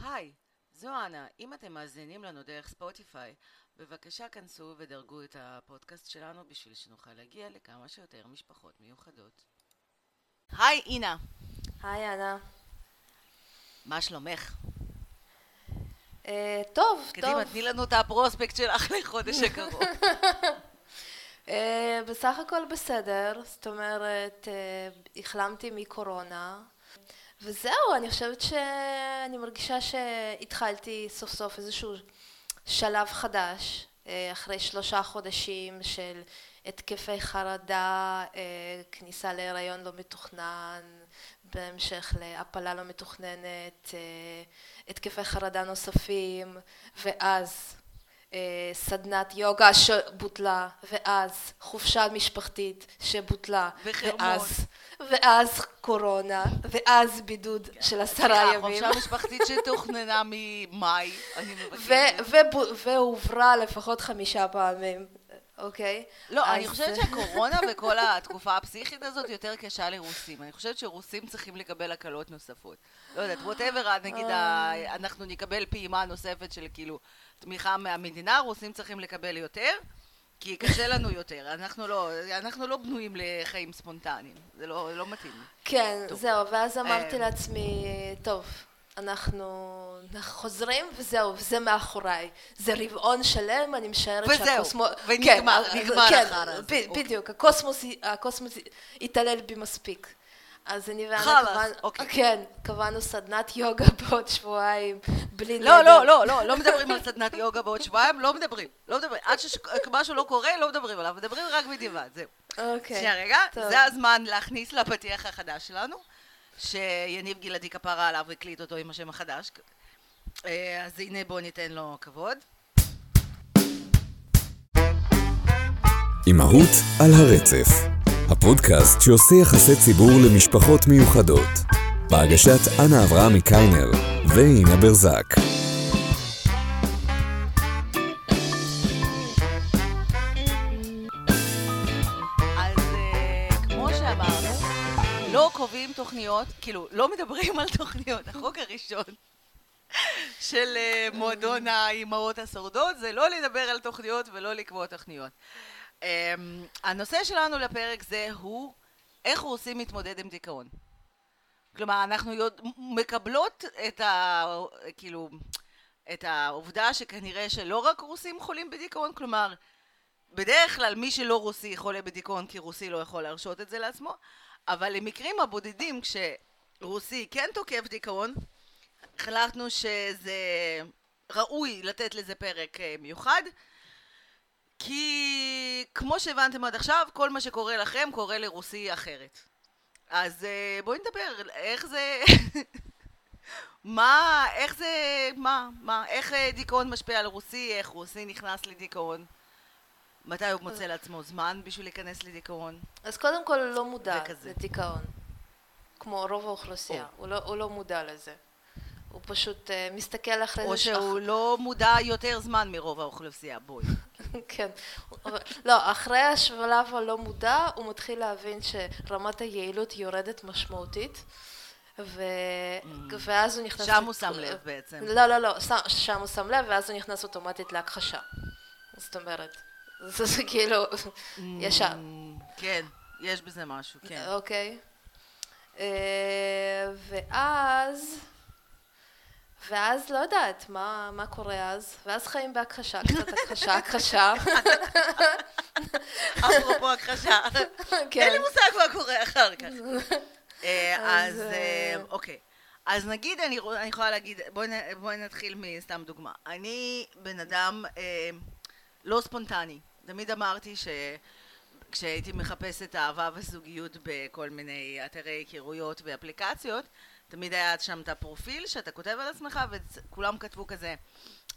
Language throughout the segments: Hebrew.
היי, זו אנה. אם אתם מאזינים לנו דרך ספוטיפיי, בבקשה כנסו ודרגו את הפודקאסט שלנו בשביל שנוכל להגיע לכמה שיותר משפחות מיוחדות. היי, אינה. היי, אנה. מה שלומך? אה, טוב, טוב. קדימה, תני לנו את הפרוספקט שלך לחודש הקרוב. אה, בסך הכל בסדר, זאת אומרת, אה, החלמתי מקורונה, וזהו, אני חושבת שאני מרגישה שהתחלתי סוף סוף איזשהו שלב חדש, אה, אחרי שלושה חודשים של התקפי חרדה, אה, כניסה להיריון לא מתוכנן, בהמשך להפלה לא מתוכננת, אה, התקפי חרדה נוספים, ואז סדנת יוגה שבוטלה, ואז חופשה משפחתית שבוטלה, וחרמון. ואז, ואז קורונה, ואז בידוד של עשרה ימים. חופשה משפחתית שתוכננה ממאי, אני מבקשת. והועברה לפחות חמישה פעמים, אוקיי? לא, אני אז- חושבת שהקורונה וכל התקופה הפסיכית הזאת יותר קשה לרוסים. אני חושבת שרוסים צריכים לקבל הקלות נוספות. לא יודעת, ווטאבר, נגיד, ה- אנחנו נקבל פעימה נוספת של כאילו תמיכה מהמדינה, רוסים צריכים לקבל יותר, כי קשה לנו יותר. אנחנו לא, אנחנו לא בנויים לחיים ספונטניים. זה לא, לא מתאים. כן, טוב. זהו, ואז אמרתי אה, לעצמי, טוב, אנחנו חוזרים וזהו, וזה מאחוריי. זה רבעון שלם, אני משערת וזהו, שהקוסמוס... ונגמר, כן, נגמר כן, הזה, ב- אוקיי. בדיוק, הקוסמוס, הקוסמוס התעלל בי מספיק. אז אני ואנה קבענו, אוקיי. כן, קבענו סדנת יוגה בעוד שבועיים, בלי לא, נדר. לא, לא, לא, לא מדברים על סדנת יוגה בעוד שבועיים, לא מדברים. לא מדברים. עד שמשהו לא קורה, לא מדברים עליו. מדברים רק בדיעבד, זהו. אוקיי. שנייה רגע, טוב. זה הזמן להכניס לפתיח החדש שלנו, שיניב גלעדי כפרה עליו הקליט אותו עם השם החדש. אה, אז הנה בואו ניתן לו כבוד. אימהות על הרצף, הפודקאסט שעושה יחסי ציבור למשפחות מיוחדות, בהגשת אנה אברהמי קיינר ואינה ברזק. אה, לא תוכניות, כאילו, לא מדברים על תוכניות. החוק הראשון של אה, מועדון האימהות השורדות זה לא לדבר על תוכניות ולא לקבוע תוכניות. אמ, הנושא שלנו לפרק זה הוא איך רוסים מתמודד עם דיכאון. כלומר, אנחנו יודע, מקבלות את ה... כאילו, את העובדה שכנראה שלא רק רוסים חולים בדיכאון, כלומר, בדרך כלל מי שלא רוסי חולה בדיכאון כי רוסי לא יכול להרשות את זה לעצמו, אבל למקרים הבודדים כשרוסי כן תוקף דיכאון, החלטנו שזה ראוי לתת לזה פרק אה, מיוחד, כמו שהבנתם עד עכשיו, כל מה שקורה לכם קורה לרוסי אחרת. אז אה, בואי נדבר, איך זה... מה, איך זה, מה, מה, איך אה, דיכאון משפיע על רוסי, איך רוסי נכנס לדיכאון, מתי הוא מוצא לעצמו זמן בשביל להיכנס לדיכאון. אז קודם כל הוא לא מודע וכזה. לדיכאון, כמו רוב האוכלוסייה, הוא לא, הוא לא מודע לזה. הוא פשוט uh, מסתכל אחרי או זה שהוא לא מודע יותר זמן מרוב האוכלוסייה, בואי. כן. לא, אחרי השלב הלא מודע, הוא מתחיל להבין שרמת היעילות יורדת משמעותית, ו... ואז הוא נכנס... Mm. שם הוא שם לב בעצם. לא, לא, לא, שם- הוא שם לב, ואז הוא נכנס אוטומטית להכחשה. זאת אומרת, זה, זה כאילו ישר. Mm, כן, יש בזה משהו, כן. אוקיי. אה, ואז, ואז לא יודעת מה, מה קורה אז, ואז חיים בהכחשה, קצת הכחשה, הכחשה. אפרופו הכחשה, כן. אין לי מושג מה קורה אחר כך. אה, אז, אה, אה, אוקיי. אז נגיד, אני אני יכולה להגיד, בואי בואי נתחיל מסתם דוגמה. אני בן אדם אה, לא ספונטני. תמיד אמרתי ש... כשהייתי מחפשת אהבה וזוגיות בכל מיני אתרי היכרויות ואפליקציות, תמיד היה שם את הפרופיל שאתה כותב על עצמך וכולם כתבו כזה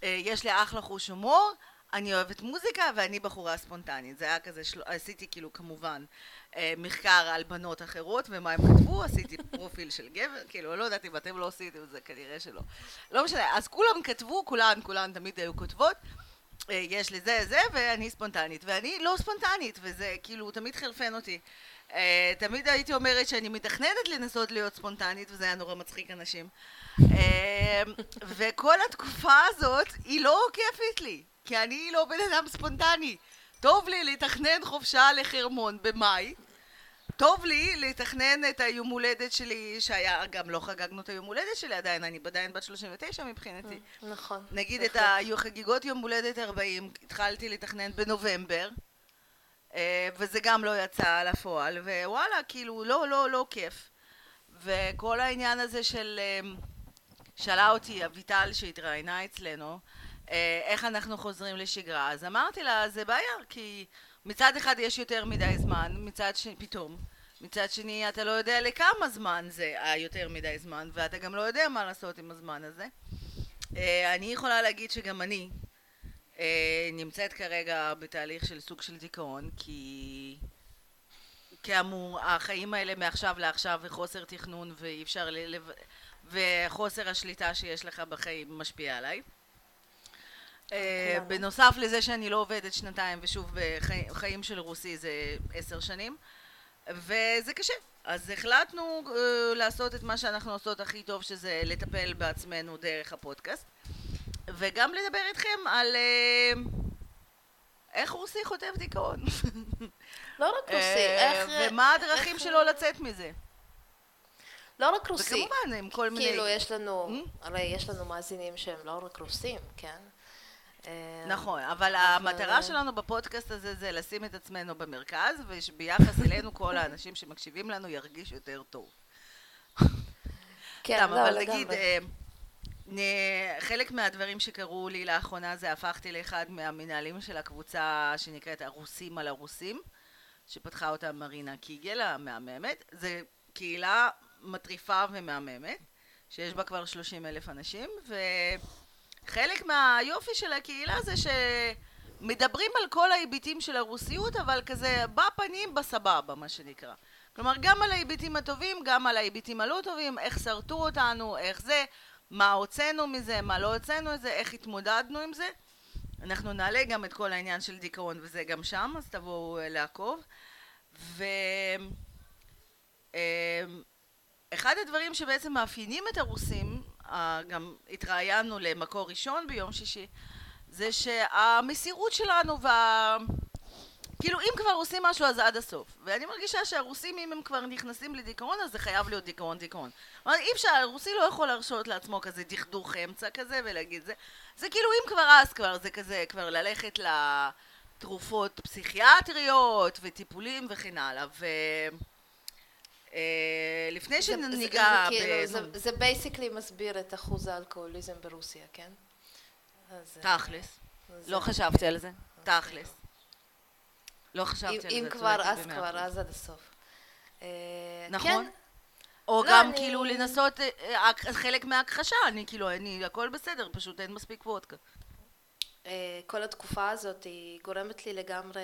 אה, יש לי אחלה חוש הומור, אני אוהבת מוזיקה ואני בחורה ספונטנית. זה היה כזה, של... עשיתי כאילו כמובן אה, מחקר על בנות אחרות ומה הם כתבו, עשיתי פרופיל של גבר, כאילו לא יודעת אם אתם לא עשיתם את זה, כנראה שלא. לא משנה, אז כולם כתבו, כולן, כולן תמיד היו כותבות אה, יש לי זה, זה, ואני ספונטנית. ואני לא ספונטנית, וזה כאילו תמיד חרפן אותי. אה, תמיד הייתי אומרת שאני מתכננת לנסות להיות ספונטנית, וזה היה נורא מצחיק אנשים. אה, וכל התקופה הזאת היא לא כיפית לי, כי אני לא בן אדם ספונטני. טוב לי לתכנן חופשה לחרמון במאי, טוב לי לתכנן את היום הולדת שלי, שהיה, גם לא חגגנו את היום הולדת שלי עדיין, אני עדיין בת 39 מבחינתי. נכון. נגיד את. החגיגות יום הולדת 40, התחלתי לתכנן בנובמבר, וזה גם לא יצא לפועל, ווואלה, כאילו, לא, לא, לא כיף. וכל העניין הזה של... אה, שאלה אותי אביטל שהתראיינה אצלנו, אה, איך אנחנו חוזרים לשגרה, אז אמרתי לה, זה בעיה, כי מצד אחד יש יותר מדי זמן, מצד שני, פתאום, מצד שני אתה לא יודע לכמה זמן זה היותר מדי זמן, ואתה גם לא יודע מה לעשות עם הזמן הזה. אה, אני יכולה להגיד שגם אני אה, נמצאת כרגע בתהליך של סוג של דיכאון, כי כאמור, החיים האלה מעכשיו לעכשיו וחוסר תכנון ואי אפשר ל... וחוסר השליטה שיש לך בחיים משפיע עליי. אה, כולנו. בנוסף לזה שאני לא עובדת שנתיים ושוב בחיים חיים של רוסי זה עשר שנים וזה קשה אז החלטנו אה, לעשות את מה שאנחנו עושות הכי טוב שזה לטפל בעצמנו דרך הפודקאסט וגם לדבר איתכם על אה, איך רוסי חוטף דיכאון לא רק רוסי, אה, איך... ומה הדרכים שלו לצאת מזה לא רק רוסי. וכמובן עם כל מיני כאילו, יש לנו? הרי יש לנו מאזינים שהם לא רק רוסים, כן? אה, נכון, אבל המטרה שלנו בפודקאסט הזה זה לשים את עצמנו במרכז, וביחס אלינו כל האנשים שמקשיבים לנו ירגישו יותר טוב. כן, לא, לגמרי. אה, חלק מהדברים שקרו לי לאחרונה זה הפכתי לאחד מהמנהלים של הקבוצה שנקראת הרוסים על הרוסים, שפתחה אותה מרינה קיגל המהממת. זה קהילה מטריפה ומהממת, שיש בה כבר 30 אלף אנשים, וחלק מהיופי של הקהילה זה שמדברים על כל ההיבטים של הרוסיות, אבל כזה בפנים בסבבה, מה שנקרא. כלומר, גם על ההיבטים הטובים, גם על ההיבטים הלא טובים, איך שרטו אותנו, איך זה, מה הוצאנו מזה, מה לא הוצאנו מזה, איך התמודדנו עם זה. אנחנו נעלה גם את כל העניין של דיכאון וזה גם שם, אז תבואו אה, לעקוב. ו... אמ, אחד הדברים שבעצם מאפיינים את הרוסים, אה, גם התראיינו למקור ראשון ביום שישי, זה שהמסירות שלנו וה... כאילו אם כבר עושים משהו אז עד הסוף. ואני מרגישה שהרוסים אם הם כבר נכנסים לדיכאון אז זה חייב להיות דיכאון דיכאון. אבל אי אפשר, הרוסי לא יכול להרשות לעצמו כזה דכדוך אמצע כזה ולהגיד זה. זה כאילו אם כבר אז כבר זה כזה כבר ללכת לתרופות פסיכיאטריות וטיפולים וכן הלאה. ו... אה, לפני שניגע זה כאילו, ב... זה- זה basically מסביר את אחוז האלכוהוליזם ברוסיה, כן? אה, תכלס. לא חשבתי על זה. תכלס. לא חשבתי על זה. אם כבר, אז כבר. אז עד הסוף. אה, נכון. כן, או לא, גם כאילו לנסות אה, אה, חלק מההכחשה, אני כאילו, אני, הכל בסדר, פשוט אין מספיק וודקה. כל התקופה הזאת היא גורמת לי לגמרי...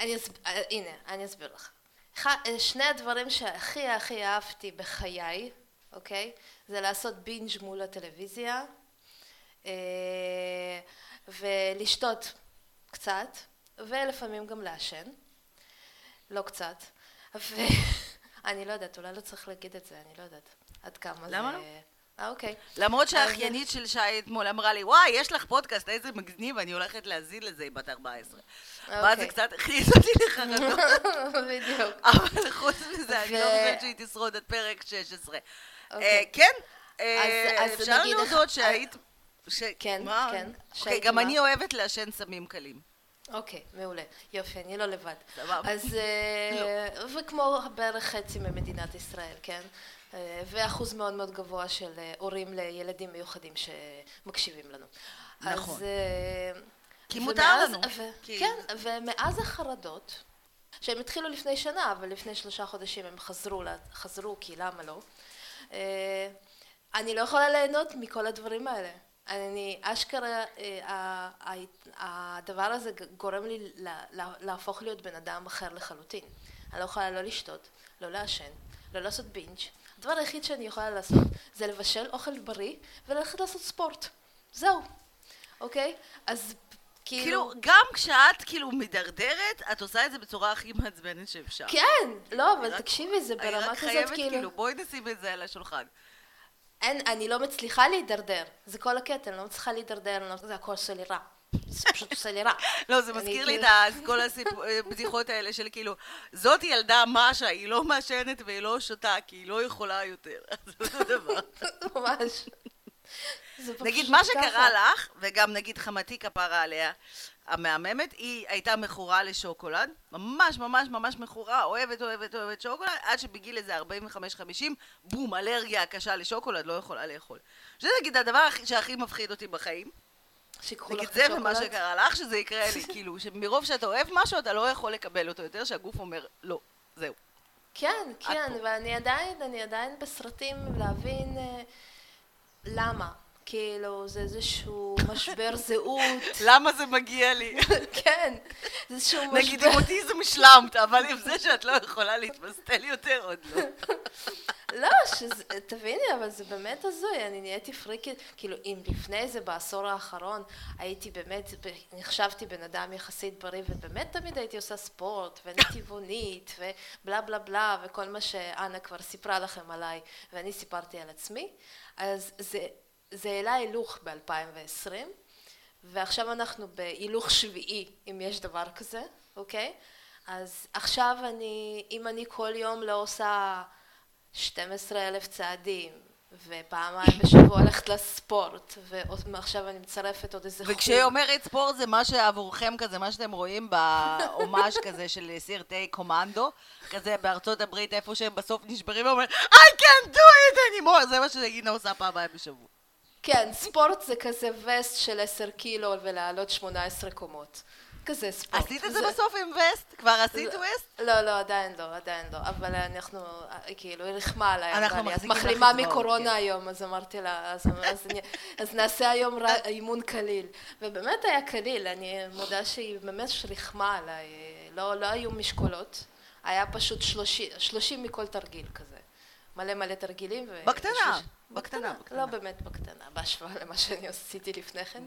אני אסב... אה, הנה, אני אסביר לך. שני הדברים שהכי הכי אהבתי בחיי, אוקיי? זה לעשות בינג' מול הטלוויזיה, ולשתות קצת, ולפעמים גם לעשן. לא קצת. ואני לא יודעת, אולי לא צריך להגיד את זה, אני לא יודעת עד כמה זה... למה לא? אה, אוקיי. למרות שהאחיינית של שי אתמול אמרה לי, וואי, יש לך פודקאסט, איזה מגניב, אני הולכת להאזין לזה, היא בת 14. ואז זה אוקיי. קצת הכניס אותי לחרדות, בדיוק. אבל חוץ מזה, אני לא חושבת שהיא תשרוד עד פרק 16. אוקיי. אה, כן, אה, אפשר להודות שהיית... ש- כן? כן. אוקיי, גם? אני אוהבת לעשן סמים קלים. אוקיי, מעולה. יופי, אני לא לבד. סבבה. אז, אה, וכמו בערך חצי ממדינת ישראל, כן? אה, ואחוז מאוד מאוד גבוה של אה, הורים לילדים מיוחדים שמקשיבים לנו. נכון. אז, כי מותר לנו. ו- כי- כן, ומאז החרדות, שהם התחילו לפני שנה, אבל לפני שלושה חודשים הם חזרו, לה- חזרו כי למה לא? אני לא יכולה ליהנות מכל הדברים האלה. אני, אשכרה, אה, הדבר הזה גורם לי לה- לה- להפוך להיות בן אדם אחר לחלוטין. אני לא יכולה לא לשתות, לא לעשן, לא לעשות בינג'. הדבר היחיד שאני יכולה לעשות זה לבשל אוכל בריא וללכת לעשות ספורט. זהו, אוקיי? אז כאילו... כאילו, גם כשאת כאילו מדרדרת, את עושה את זה בצורה הכי מעצבנת שאפשר. כן, לא, אבל רק- תקשיבי, זה אני ברמה רק כזאת חייבת, כאילו... כאילו, בואי נשים את זה על השולחן. אין, אני לא מצליחה להידרדר. זה כל הקטע, אני לא מצליחה להידרדר, לא, זה הכל עושה לי רע. זה פשוט עושה לי רע. לא, זה מזכיר לי את כאילו- ה- כל הבדיחות האלה של כאילו, זאת ילדה משה, היא לא מעשנת והיא לא שותה, כי היא לא יכולה יותר. זה אותו דבר. ממש. נגיד, מה. שקרה לך, וגם נגיד חמתי כפרה עליה, המהממת, היא הייתה מכורה לשוקולד, ממש ממש ממש מכורה, אוהבת אוהבת אוהבת שוקולד, עד שבגיל איזה 45-50, בום, אלרגיה קשה לשוקולד, לא יכולה לאכול. שזה נגיד הדבר הכי- שהכי מפחיד אותי בחיים. שיקחו לך נגיד את זה ומה השוקולד. שקרה לך, שזה יקרה לי, כאילו, שמרוב שאתה אוהב משהו, אתה לא יכול לקבל אותו יותר, שהגוף אומר, לא, זהו. כן, כן, פה. ואני עדיין, אני עדיין בסרטים להבין אה, למה. כאילו, זה איזשהו משבר זהות. למה זה מגיע לי? כן, זה איזשהו נגיד משבר. עם אוטיזם השלמת, אבל עם זה שאת לא יכולה להתמסטל יותר, עוד לא. לא, שזה, תביני, אבל זה באמת הזוי, אני נהייתי פריקית, כאילו, אם לפני זה, בעשור האחרון, הייתי באמת, נחשבתי בן אדם יחסית בריא, ובאמת תמיד הייתי עושה ספורט, ואני טבעונית, ובלה בלה בלה, וכל מה שאנה כבר סיפרה לכם עליי, ואני סיפרתי על עצמי, אז זה, זה העלה הילוך ב-2020, ועכשיו אנחנו בהילוך שביעי, אם יש דבר כזה, אוקיי? אז עכשיו אני, אם אני כל יום לא עושה 12 אלף צעדים, ופעמיים בשבוע הולכת לספורט, ועכשיו אני מצרפת עוד איזה חוג. וכשהיא אומרת ספורט זה מה שעבורכם כזה, מה שאתם רואים בהומאז' כזה של סרטי קומנדו, כזה בארצות הברית, איפה שהם בסוף נשברים ואומרים I can't do it anymore, זה מה שגינה עושה פעמיים בשבוע. כן, ספורט זה כזה וסט של 10 קילו ולעלות 18 קומות. כזה ספורט. עשית את זה בסוף עם וסט? כבר עשית לא. וסט? לא, לא, עדיין לא, עדיין לא, אבל אנחנו, כאילו, היא ריחמה עליי, אנחנו את מחזיקים לך מחלימה אצבעות, מקורונה כן. היום, אז אמרתי לה, אז, נעשה היום אימון קליל. ובאמת היה קליל, אני מודה שהיא באמת ריחמה עליי, לא, לא היו משקולות, היה פשוט 30, 30 מכל תרגיל כזה. מלא מלא תרגילים. בקטנה, בקטנה, בקטנה. לא באמת בקטנה, בהשוואה למה שאני עשיתי לפני כן.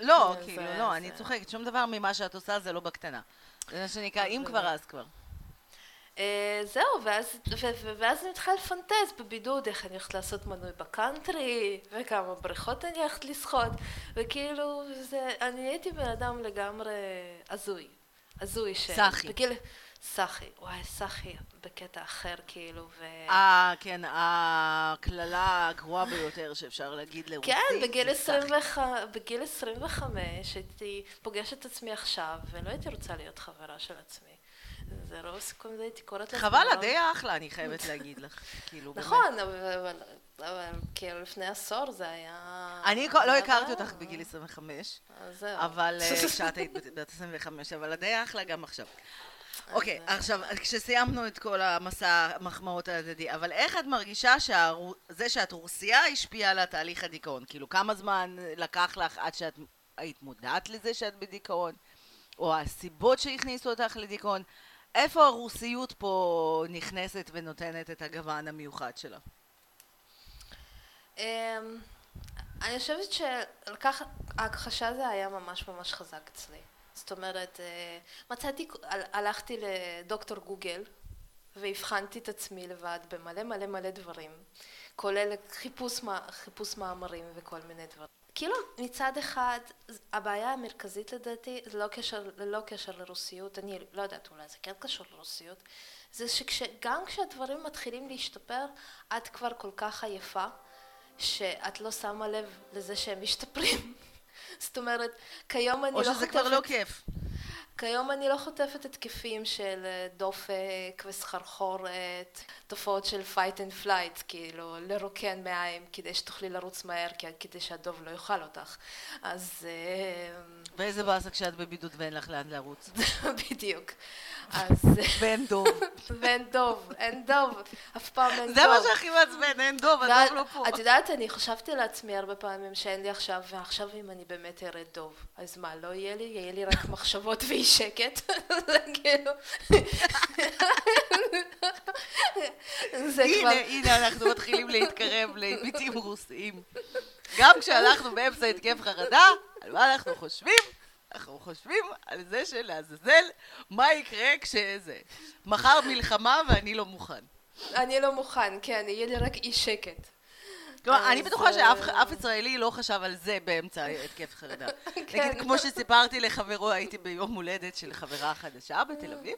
לא, כאילו, זה- לא, אני זה- צוחקת, שום דבר ממה שאת עושה זה לא בקטנה. זה מה שנקרא, אם זה- כבר אז כבר. אה, זהו, ואז, ו, ו, ואז אני מתחילה לפנטז בבידוד איך אני הולכת לעשות מנוי בקאנטרי, וכמה בריכות אני הולכת לשחות, וכאילו, זה, אני הייתי בן אדם לגמרי הזוי, הזוי. ש- סאחי. בגיל, סאחי, וואי, סאחי בקטע אחר, כאילו, ו... אה, כן, הקללה הגרועה ביותר שאפשר להגיד לרוסית. כן, בגיל, זה סאחי. 25, בגיל 25 הייתי פוגשת את עצמי עכשיו, ולא הייתי רוצה להיות חברה של עצמי. זה רוב הסיכויים זה הייתי קוראת לעצמי. חבל, לא- די אחלה, אני חייבת להגיד לך. כאילו, באמת. נכון, אבל, אבל, כאילו לפני עשור זה היה... אני לא הכרתי. אותך בגיל 25, אז זהו. אבל אה, כשאת היית בת- בת 25, אבל די אחלה גם עכשיו. אוקיי, עכשיו, כשסיימנו את כל המסע המחמאות ההדדי, אבל איך את מרגישה שזה שאת רוסיה השפיע על התהליך הדיכאון? כאילו, כמה זמן לקח לך עד שאת היית מודעת לזה שאת בדיכאון? או הסיבות שהכניסו אותך לדיכאון? איפה הרוסיות פה נכנסת ונותנת את הגוון המיוחד שלה? אמ, אני חושבת שלקח... ההכחשה זה היה ממש ממש חזק אצלי. זאת אומרת, אה, מצאתי... הל- הלכתי לדוקטור גוגל והבחנתי את עצמי לבד במלא מלא מלא דברים, כולל חיפוש, חיפוש מאמרים וכל מיני דברים. כאילו מצד אחד הבעיה המרכזית לדעתי זה לא קשר, ללא קשר לרוסיות, אני לא יודעת אולי זה כן קשור לרוסיות, זה שגם כשהדברים מתחילים להשתפר את כבר כל כך עייפה שאת לא שמה לב לזה שהם משתפרים. זאת אומרת, כיום אני או לא שזה כבר לא חוטפת... כיף? כיום אני לא חוטפת התקפים של אה, דופק וסחרחורת, תופעות של fight and flight, כאילו לרוקן מעיים כדי שתוכלי לרוץ מהר, כדי שהדוב לא יאכל אותך. אז אה, ואיזה באסה כשאת בבידוד ואין לך לאן לרוץ. בדיוק. אז... ואין דוב. ואין דוב, אין דוב, אף פעם אין דוב. זה מה שהכי מעצבן, אין דוב, הדוב לא פה. את יודעת, אני חשבתי לעצמי הרבה פעמים שאין לי עכשיו, ועכשיו אם אני באמת אראה דוב, אז מה, לא יהיה לי? יהיה לי רק מחשבות ואי שקט? זה כאילו... זה הנה, כבר... הנה, אנחנו מתחילים להתקרב להיבטים רוסיים. גם כשהלכנו באמצע התקף חרדה, על מה אנחנו חושבים? אנחנו חושבים על זה שלעזאזל, מה יקרה כשזה. מחר מלחמה ואני לא מוכן. אני לא מוכן, כן, יהיה לי רק אי שקט. כלומר, אני בטוחה שאף אה, אף ישראלי לא חשב על זה באמצע התקף חרדה. כן. נגיד, כמו שסיפרתי לחברו, הייתי ביום הולדת של חברה חדשה בתל אביב,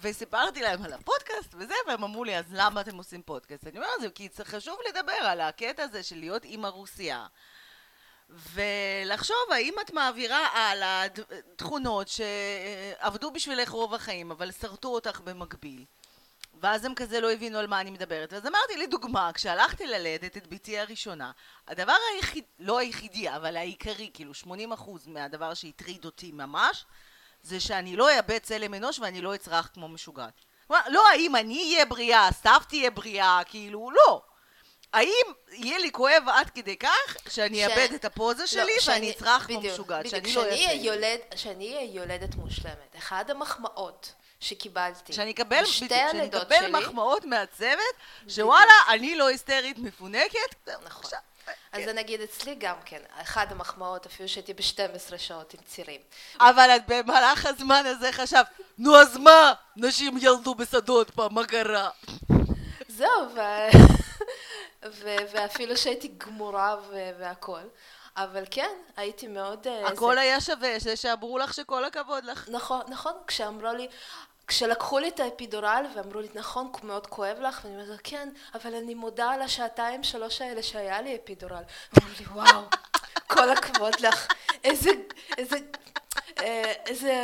וסיפרתי להם על הפודקאסט וזה, והם אמרו לי, אז למה אתם עושים פודקאסט? אני אומרת, זה כי חשוב לדבר על הקטע הזה של להיות אימא רוסייה. ולחשוב האם את מעבירה הלאה ד- תכונות שעבדו בשבילך רוב החיים, אבל שרטו אותך במקביל. ואז הם כזה לא הבינו על מה אני מדברת. אז אמרתי, לדוגמה, כשהלכתי ללדת את בתי הראשונה, הדבר היחיד, לא היחידי, אבל העיקרי, כאילו 80% מהדבר שהטריד אותי ממש, זה שאני לא אאבד צלם אנוש ואני לא אצרח כמו משוגעת. כלומר, לא האם אני אהיה בריאה, סתיו תהיה בריאה, כאילו, לא. האם יהיה לי כואב עד כדי כך שאני ש- אאבד את הפוזה לא, שלי ואני שאני- אצרח כמו משוגעת. שאני לא כשאני אהיה אעשה. יולד- כשאני אהיה יולדת מושלמת, אחת המחמאות שקיבלתי שאני אקבל, בדיוק, שאני אקבל שלי, מחמאות מהצוות, שוואלה, אני לא היסטרית מפונקת. נכון. עכשיו, אז זה נגיד אצלי גם כן, אחת המחמאות אפילו שהייתי ב-12 שעות עם צירים. אבל את במהלך הזמן הזה חשבת, נו אז מה? נשים ילדו בשדות פעם, מה קרה? זהו, ו... ו... ואפילו שהייתי גמורה ו... והכל. אבל כן, הייתי מאוד... אה, הכל זה... היה שווה, זה שאמרו לך שכל הכבוד לך. נכון, נכון, כשאמרו לי, כשלקחו לי את האפידורל ואמרו לי, נכון, מאוד כואב לך, ואני אומרת, כן, אבל אני מודה על השעתיים שלוש האלה שהיה לי אפידורל. ואמרו לי, וואו, כל הכבוד לך, איזה, איזה, אה, איזה,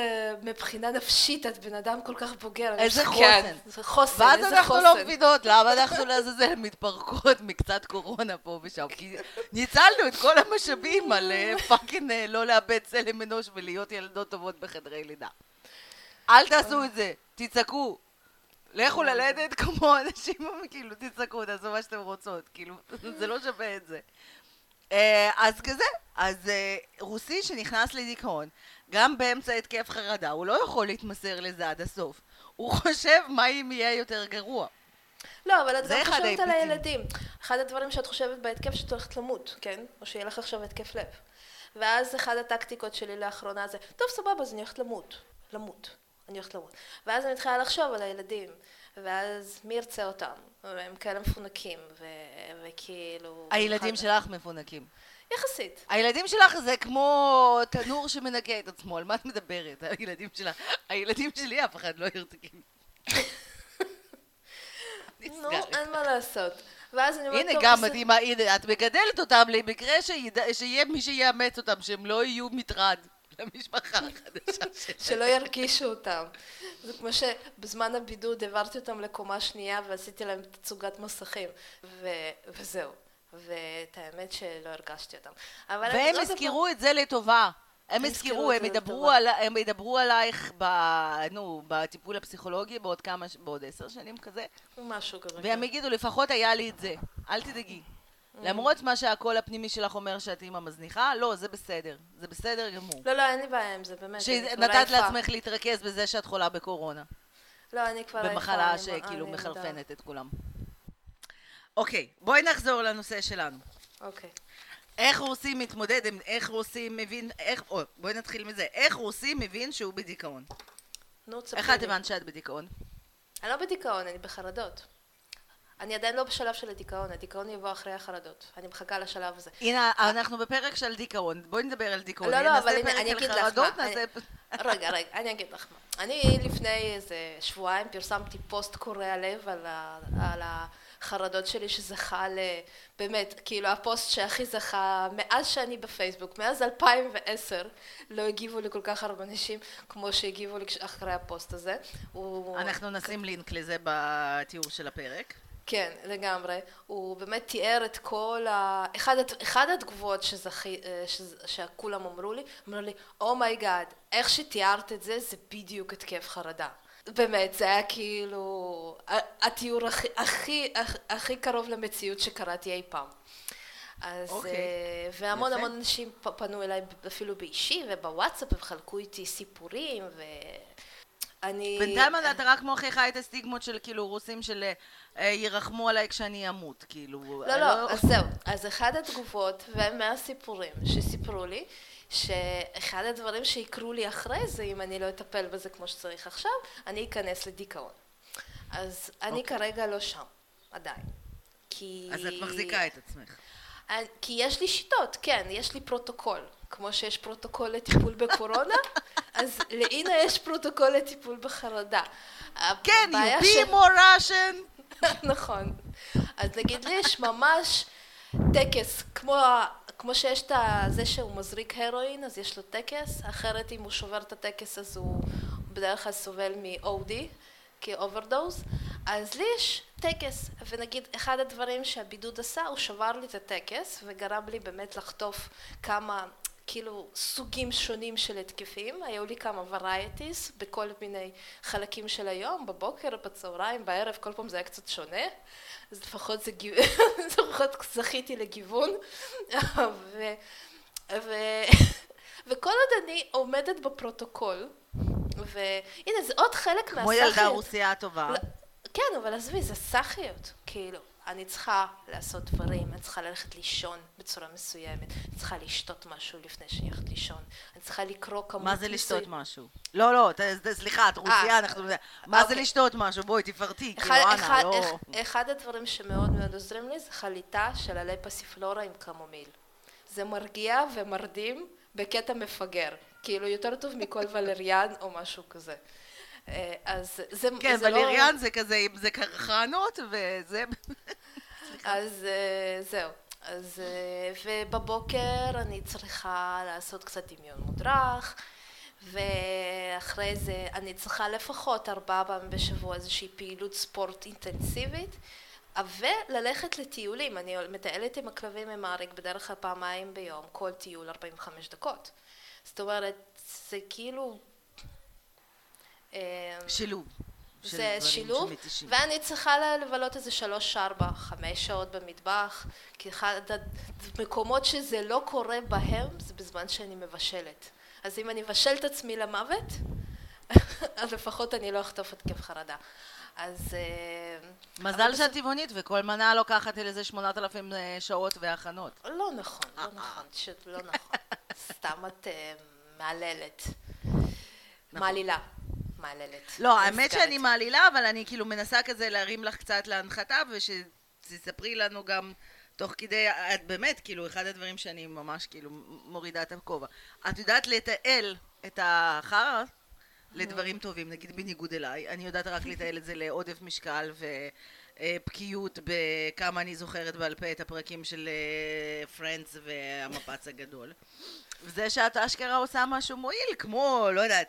מבחינה נפשית את בן אדם כל כך בוגר. איזה כן, חוסן. זה חוסן, ואז אנחנו לא חוסן. מבינות למה אנחנו לעזאזל מתפרקות מקצת קורונה פה ושם. כי ניצלנו את כל המשאבים על אה, fucking אה, לא לאבד צלם אנוש ולהיות ילדות טובות בחדרי לידה. אל תעשו את זה, תצעקו. לכו ללדת כמו אנשים, כאילו, תצעקו, תעשו מה שאתם רוצות, כאילו, זה לא שווה את זה. אה, אז כזה, אז אה, רוסי שנכנס לדיכאון, גם באמצע התקף חרדה, הוא לא יכול להתמסר לזה עד הסוף. הוא חושב מה אם יהיה יותר גרוע. לא, אבל את גם חושבת על. הילדים. אחד הדברים שאת חושבת בהתקף שאת הולכת למות, כן? או שיהיה לך עכשיו התקף לב. ואז אחד הטקטיקות שלי לאחרונה זה, טוב סבבה, אז אני הולכת למות. למות. אני הולכת למות. ואז אני מתחילה לחשוב על הילדים. ואז מי ירצה אותם? והם כאלה מפונקים, ו... וכאילו... הילדים אחד- שלך מפונקים. יחסית. הילדים שלך זה כמו תנור שמנקה את עצמו, על מה את מדברת? הילדים שלך. הילדים שלי אף אחד לא ירתקים. נו, אין מה לעשות. ואז אני אומרת, הנה גם. מדהימה, הנה, את מגדלת אותם למקרה שיהיה מי שיאמץ אותם, שהם לא יהיו מטרד למשפחה החדשה שלהם. שלא ירגישו אותם. זה כמו שבזמן הבידוד העברתי אותם לקומה שנייה ועשיתי להם תצוגת מסכים. ו... וזהו. ואת האמת שלא הרגשתי אותם. והם לא יודעת יזכרו את זה לטובה. הם יזכרו, את הם ידברו. על, הם ידברו עלייך ב, נו, בטיפול הפסיכולוגי בעוד כמה, בעוד עשר שנים כזה, משהו כזה. והם כן. יגידו, לפחות היה לי את זה, אל תדאגי. Mm. למרות מה שהקול הפנימי שלך אומר שאת אימא מזניחה, לא, זה בסדר, זה בסדר גמור. לא, לא, אין לי בעיה עם זה, באמת. שנתת. לעצמך להתרכז בזה שאת חולה בקורונה. לא, אני כבר עייפה. במחלה שכאילו מחרפנת את כולם. אוקיי, בואי נחזור לנושא שלנו. אוקיי. איך רוסי מתמודד, עם- איך רוסי מבין, איך, או, בואי נתחיל מזה, איך רוסי מבין שהוא בדיכאון? נו, תספרי איך את. הבנת שאת בדיכאון? אני לא בדיכאון, אני בחרדות. אני עדיין לא בשלב של הדיכאון, הדיכאון יבוא אחרי החרדות. אני מחכה לשלב הזה. הנה, אנחנו בפרק של דיכאון, בואי נדבר על דיכאון. לא, לא, אבל הנה, אני אגיד לך מה. רגע, רגע, אני אגיד לך מה. אני לפני איזה שבועיים פרסמתי פוסט קורע לב על, החרדות שלי שזכה ל... באמת, כאילו הפוסט שהכי זכה מאז שאני בפייסבוק, מאז 2010, לא הגיבו לי כל כך הרבה אנשים כמו שהגיבו לי אחרי הפוסט הזה. אנחנו נשים לינק לזה בתיאור של הפרק. כן, לגמרי. הוא באמת תיאר את כל ה... אחד, אחד התגובות שזכי, אה, שזה- שכולם אמרו לי, אמרו לי, oh my God, איך שתיארת את זה, זה בדיוק התקף חרדה. באמת, זה היה כאילו התיאור הכי, הכי, הכי, קרוב למציאות שקראתי אי פעם. אז, אוקיי. אה, והמון יפה. המון אנשים פנו אליי אפילו באישי ובוואטסאפ, הם חלקו איתי סיפורים, ואני... בינתיים אתה רק מוכיחה את הסטיגמות של כאילו רוסים של אה, ירחמו עליי כשאני אמות, כאילו... לא, לא, אז זהו. אז אחד התגובות ומהסיפורים שסיפרו לי, שאחד הדברים שיקרו לי אחרי זה, אם אני לא אטפל בזה כמו שצריך עכשיו, אני אכנס לדיכאון. אז אני אוקיי. כרגע לא שם, עדיין. כי... אז את מחזיקה את עצמך. אני- כי יש לי שיטות, כן, יש לי פרוטוקול. כמו שיש פרוטוקול לטיפול בקורונה, אז לאינה יש פרוטוקול לטיפול בחרדה. כן, you be more Russian. נכון. אז נגיד לי יש ממש טקס, כמו, כמו שיש את זה שהוא מזריק הרואין, אז יש לו טקס, אחרת אם הוא שובר את הטקס אז הוא בדרך כלל סובל מ-OD, כ overdose, אז לי יש טקס, ונגיד אחד הדברים שהבידוד עשה, הוא שבר לי את הטקס, וגרם לי באמת לחטוף כמה... כאילו סוגים שונים של התקפים, היו לי כמה varieties בכל מיני חלקים של היום, בבוקר, בצהריים, בערב, כל פעם זה היה קצת שונה, אז לפחות זה. לפחות זכיתי לגיוון, ו... ו... וכל עוד אני עומדת בפרוטוקול, והנה זה עוד חלק כמו ילדה. רוסייה טובה. לא, כן, אבל עזבי, זה סאחיות, כאילו. אני צריכה לעשות דברים, אני צריכה ללכת לישון בצורה מסוימת, אני צריכה לשתות משהו לפני שאני הולכת לישון, אני צריכה לקרוא כמות מה זה לשתות משהו? לא, לא, ת- ת- סליחה, את רוסייה, אה, אנחנו... מה זה אוקיי. לשתות משהו? בואי, תפרטי, כאילו, אחד, לא... אחד, אחד הדברים שמאוד מאוד עוזרים לי זה חליטה של עלי פסיפלורה עם קמומיל. זה מרגיע ומרדים בקטע מפגר, כאילו יותר טוב מכל ולריאן או משהו כזה. אה, אז זה, כן, זה לא... ולריאן זה כזה, זה קרחנות, וזה... אז אה, זהו. אז אה, ובבוקר אני צריכה לעשות קצת דמיון מודרך, ואחרי זה אני צריכה לפחות ארבעה פעמים בשבוע איזושהי פעילות ספורט אינטנסיבית, וללכת לטיולים. אני מטיילת עם הכלבים עם אריק בדרך כלל פעמיים ביום, כל טיול 45 דקות. זאת אומרת, זה כאילו... אה, שילוב. זה שילוב. ואני צריכה לבלות איזה שלוש, ארבע, חמש שעות במטבח, כי אחד המקומות שזה לא קורה בהם זה בזמן שאני מבשלת. אז אם אני אבשל את עצמי למוות, אז לפחות אני לא אחטוף התקף חרדה. אז... אה, מזל שאת טבעונית, וכל מנה לוקחת איזה 8,000 שעות והכנות. לא נכון, לא נכון, פשוט לא נכון. סתם את אה, מהללת. מעלילה. מעללת. לא, האמת. שאני מעלילה, אבל אני כאילו מנסה כזה להרים לך קצת להנחתה, ושתספרי לנו גם תוך כדי, את באמת, כאילו, אחד הדברים שאני ממש כאילו מורידה את הכובע. את יודעת לתעל את החרא לדברים טובים, נגיד בניגוד אליי, אני יודעת רק לתעל את זה לעודף משקל ובקיאות בכמה אני זוכרת בעל פה את הפרקים של פרנדס והמפץ הגדול. וזה שאת אשכרה עושה משהו מועיל, כמו, לא יודעת,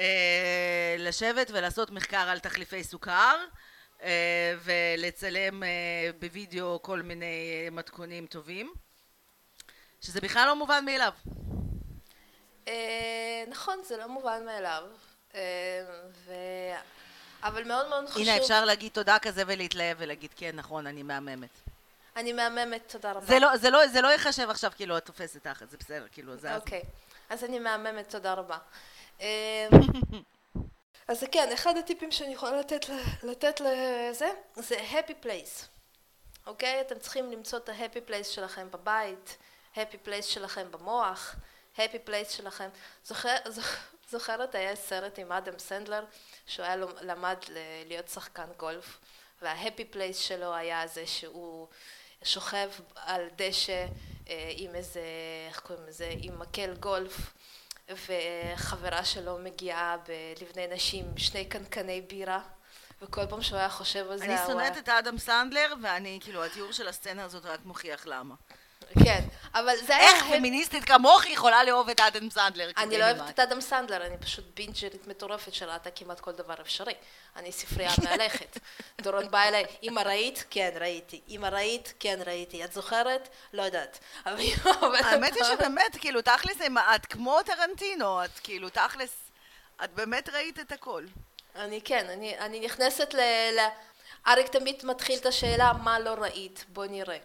אה, לשבת ולעשות מחקר על תחליפי סוכר, אה, ולצלם אה, בווידאו כל מיני אה, מתכונים טובים, שזה בכלל לא מובן מאליו. אה, נכון, זה לא מובן מאליו. אה, ו... אבל מאוד מאוד חשוב... הנה, אפשר להגיד תודה כזה ולהתלהב ולהגיד, כן, נכון, אני מהממת. אני מהממת, תודה רבה. זה לא, זה לא, זה לא ייחשב עכשיו כאילו את תופסת תחת, זה בסדר, כאילו, זה... אוקיי, אז אני מהממת, תודה רבה. אה, אז כן, אחד הטיפים שאני יכולה לתת, לתת לזה, זה happy place. אוקיי? אתם צריכים למצוא את ה-happy place שלכם בבית, happy place שלכם במוח, happy place שלכם. זוכר, זוכ- זוכרת, היה סרט עם אדם סנדלר, שהוא היה למד להיות שחקן גולף, וה-happy place שלו היה זה שהוא שוכב על דשא עם איזה, איך קוראים לזה, עם מקל גולף. וחברה שלו מגיעה בלבני נשים שני קנקני בירה וכל פעם שהוא היה חושב על זה אני שונאת את האדם סנדלר, ואני, כאילו, התיאור של הסצנה הזאת רק מוכיח למה. כן, אבל זה היה... איך פמיניסטית כמוך יכולה לאהוב את האדם סנדלר? אני לא? אוהבת את אדם סנדלר, אני פשוט בינג'רית מטורפת שראתה כמעט כל דבר אפשרי. אני ספרייה מהלכת. דורון בא אליי, אמא ראית? כן, ראיתי. אמא ראית? כן, ראיתי. את זוכרת? לא יודעת. האמת היא שבאמת, כאילו, תכלס, את כמו טרנטינו, את כאילו, תכלס, את באמת ראית את הכל. אני כן, אני, אני נכנסת ל... ל... אריק תמיד מתחיל את השאלה מה לא ראית, בוא נראה.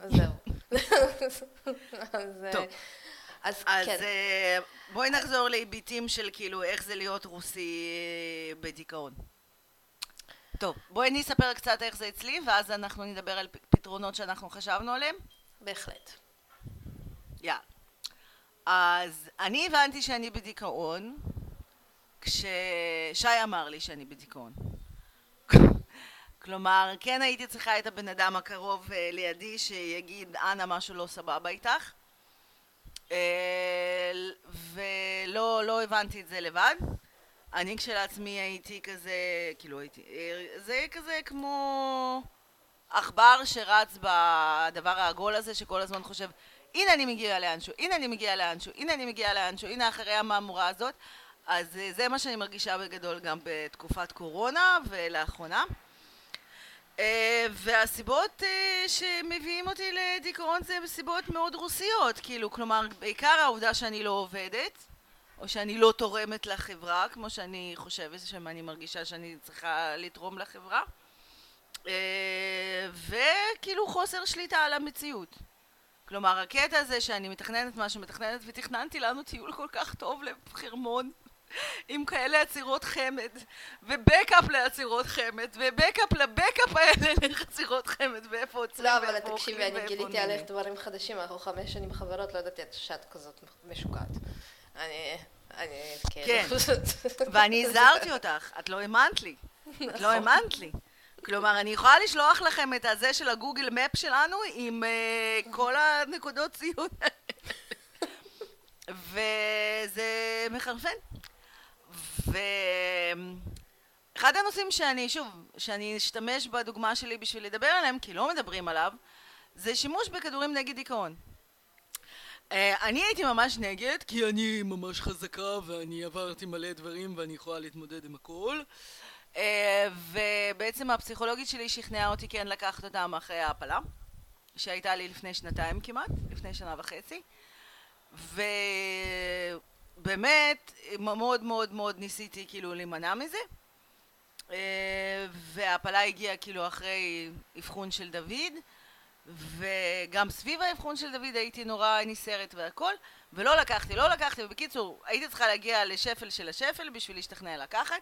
אז זהו. אז, אה, טוב. אז, אז כן, אה, בואי נחזור להיבטים של כאילו איך זה להיות רוסי אה, בדיכאון. טוב, בואי אני אספר קצת איך זה אצלי, ואז אנחנו נדבר על פתרונות שאנחנו חשבנו עליהם. בהחלט. יאללה. אז אני הבנתי שאני כששי אמר לי שאני בדיכאון. כלומר, כן הייתי צריכה את הבן אדם הקרוב אה, לידי שיגיד, אנא, משהו לא סבבה איתך. אה, ולא לא הבנתי את זה לבד. אני כשלעצמי הייתי כזה, כאילו הייתי, אה, זה כזה כמו עכבר שרץ בדבר העגול הזה שכל הזמן חושב הנה אני מגיע לאנשהו, הנה אני מגיע לאנשהו, הנה אני מגיע לאנשהו, הנה אחרי המהמורה הזאת אז זה מה שאני מרגישה בגדול גם בתקופת קורונה ולאחרונה והסיבות אה, שמביאים אותי לדיכאון זה סיבות מאוד רוסיות, כאילו, כלומר, בעיקר העובדה שאני לא עובדת, או שאני לא תורמת לחברה, כמו שאני חושבת שאני מרגישה שאני צריכה לתרום לחברה, וכאילו חוסר שליטה על המציאות. כלומר, הקטע הזה שאני מתכננת מה שמתכננת, ותכננתי לנו טיול כל כך טוב לחרמון, עם כאלה עצירות חמד, ובקאפ לעצירות חמד, ובקאפ לבקאפ האלה לעצירות חמד, ואיפה עוצרים לא, אבל תקשיבי, אני גיליתי עליך דברים חדשים, אנחנו חמש שנים חברות, לא ידעתי שאת כזאת משוקעת. אני... אני... כן, ואני הזהרתי אותך, את לא האמנת לי. את לא נכון. האמנת לי. כלומר, אני יכולה לשלוח לכם את הזה של הגוגל מפ שלנו עם uh, כל הנקודות ציון וזה מחרפן. ואחד הנושאים שאני, שוב, שאני אשתמש בדוגמה שלי בשביל לדבר עליהם, כי לא מדברים עליו, זה שימוש בכדורים נגד דיכאון. אה, אני הייתי ממש נגד, כי אני ממש חזקה ואני עברתי מלא דברים ואני יכולה להתמודד עם הכל. אה, ובעצם הפסיכולוגית שלי שכנעה אותי כן לקחת אותם אחרי ההפלה, שהייתה לי לפני שנתיים כמעט, לפני שנה וחצי. ו... באמת מאוד מאוד מאוד ניסיתי כאילו להימנע מזה. אה, וההפלה הגיעה כאילו אחרי אבחון של דוד וגם סביב האבחון של דוד הייתי נורא נסערת והכל ולא לקחתי, לא לקחתי, ובקיצור הייתי צריכה להגיע לשפל של השפל בשביל להשתכנע לקחת.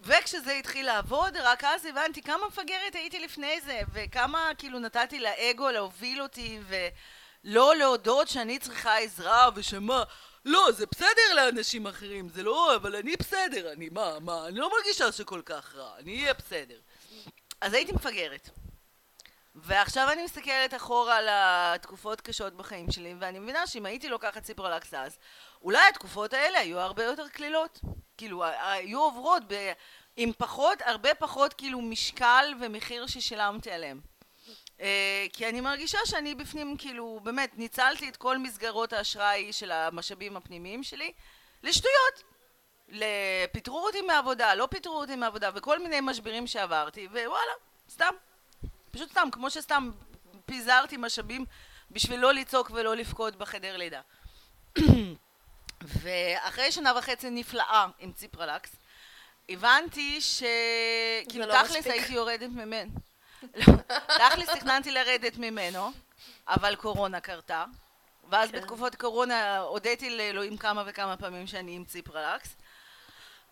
וכשזה התחיל לעבוד רק אז הבנתי כמה מפגרת הייתי לפני זה וכמה כאילו נתתי לאגו להוביל אותי ולא להודות שאני צריכה עזרה ושמה לא, זה בסדר לאנשים אחרים, זה לא, אבל אני בסדר, אני מה, מה, אני לא מרגישה שכל כך רע, אני אהיה בסדר. אז הייתי מפגרת. ועכשיו אני מסתכלת אחורה על התקופות קשות בחיים שלי, ואני מבינה שאם הייתי לוקחת ציפרלקס אז, אולי התקופות האלה היו הרבה יותר קלילות. כאילו, היו עוברות ב... עם פחות, הרבה פחות כאילו משקל ומחיר ששילמתי עליהם. אה, כי אני מרגישה שאני בפנים כאילו באמת ניצלתי את כל מסגרות האשראי של המשאבים הפנימיים שלי לשטויות. פיטרו אותי מעבודה, לא פיטרו אותי מעבודה וכל מיני משברים שעברתי ווואלה, סתם. פשוט סתם, כמו שסתם פיזרתי משאבים בשביל לא לצעוק ולא לבכות בחדר לידה. ואחרי שנה וחצי נפלאה עם ציפרלקס הבנתי שכאילו לא תכלס הייתי יורדת ממנו תכלס תכננתי לרדת ממנו, אבל קורונה קרתה. ואז כן. בתקופות קורונה הודיתי לאלוהים כמה וכמה פעמים שאני עם ציפרלקס.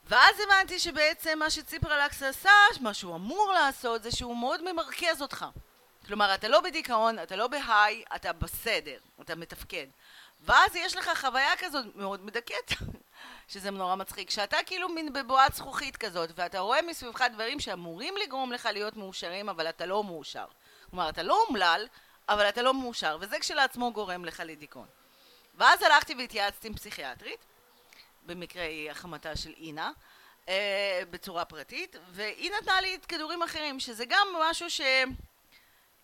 ואז הבנתי שבעצם מה שציפרלקס עשה, מה שהוא אמור לעשות, זה שהוא מאוד ממרכז אותך. כלומר, אתה לא בדיכאון, אתה לא בהיי, אתה בסדר, אתה מתפקד. ואז יש לך חוויה כזאת מאוד מדכאת, שזה נורא מצחיק, שאתה כאילו מין בבועת זכוכית כזאת, ואתה רואה מסביבך דברים שאמורים לגרום לך להיות מאושרים, אבל אתה לא מאושר. כלומר, אתה לא אומלל, אבל אתה לא מאושר, וזה כשלעצמו גורם לך לדיכאון. ואז הלכתי והתייעצתי עם פסיכיאטרית, במקרה היא החמתה של אינה, אה, בצורה פרטית, והיא נתנה לי את כדורים אחרים, שזה גם משהו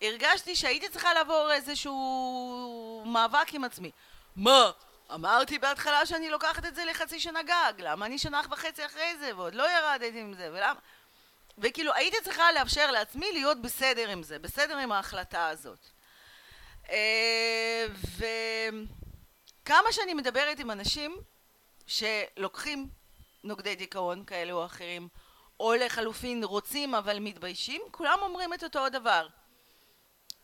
שהרגשתי שהייתי צריכה לעבור איזשהו מאבק עם עצמי. מה? אמרתי בהתחלה שאני לוקחת את זה לחצי שנה גג, למה אני שנה וחצי אחרי זה ועוד לא ירדתי עם זה, ולמה? וכאילו הייתי צריכה לאפשר לעצמי להיות בסדר עם זה, בסדר עם ההחלטה הזאת. אה, וכמה שאני מדברת עם אנשים שלוקחים נוגדי דיכאון כאלה או אחרים, או לחלופין רוצים אבל מתביישים, כולם אומרים את אותו הדבר.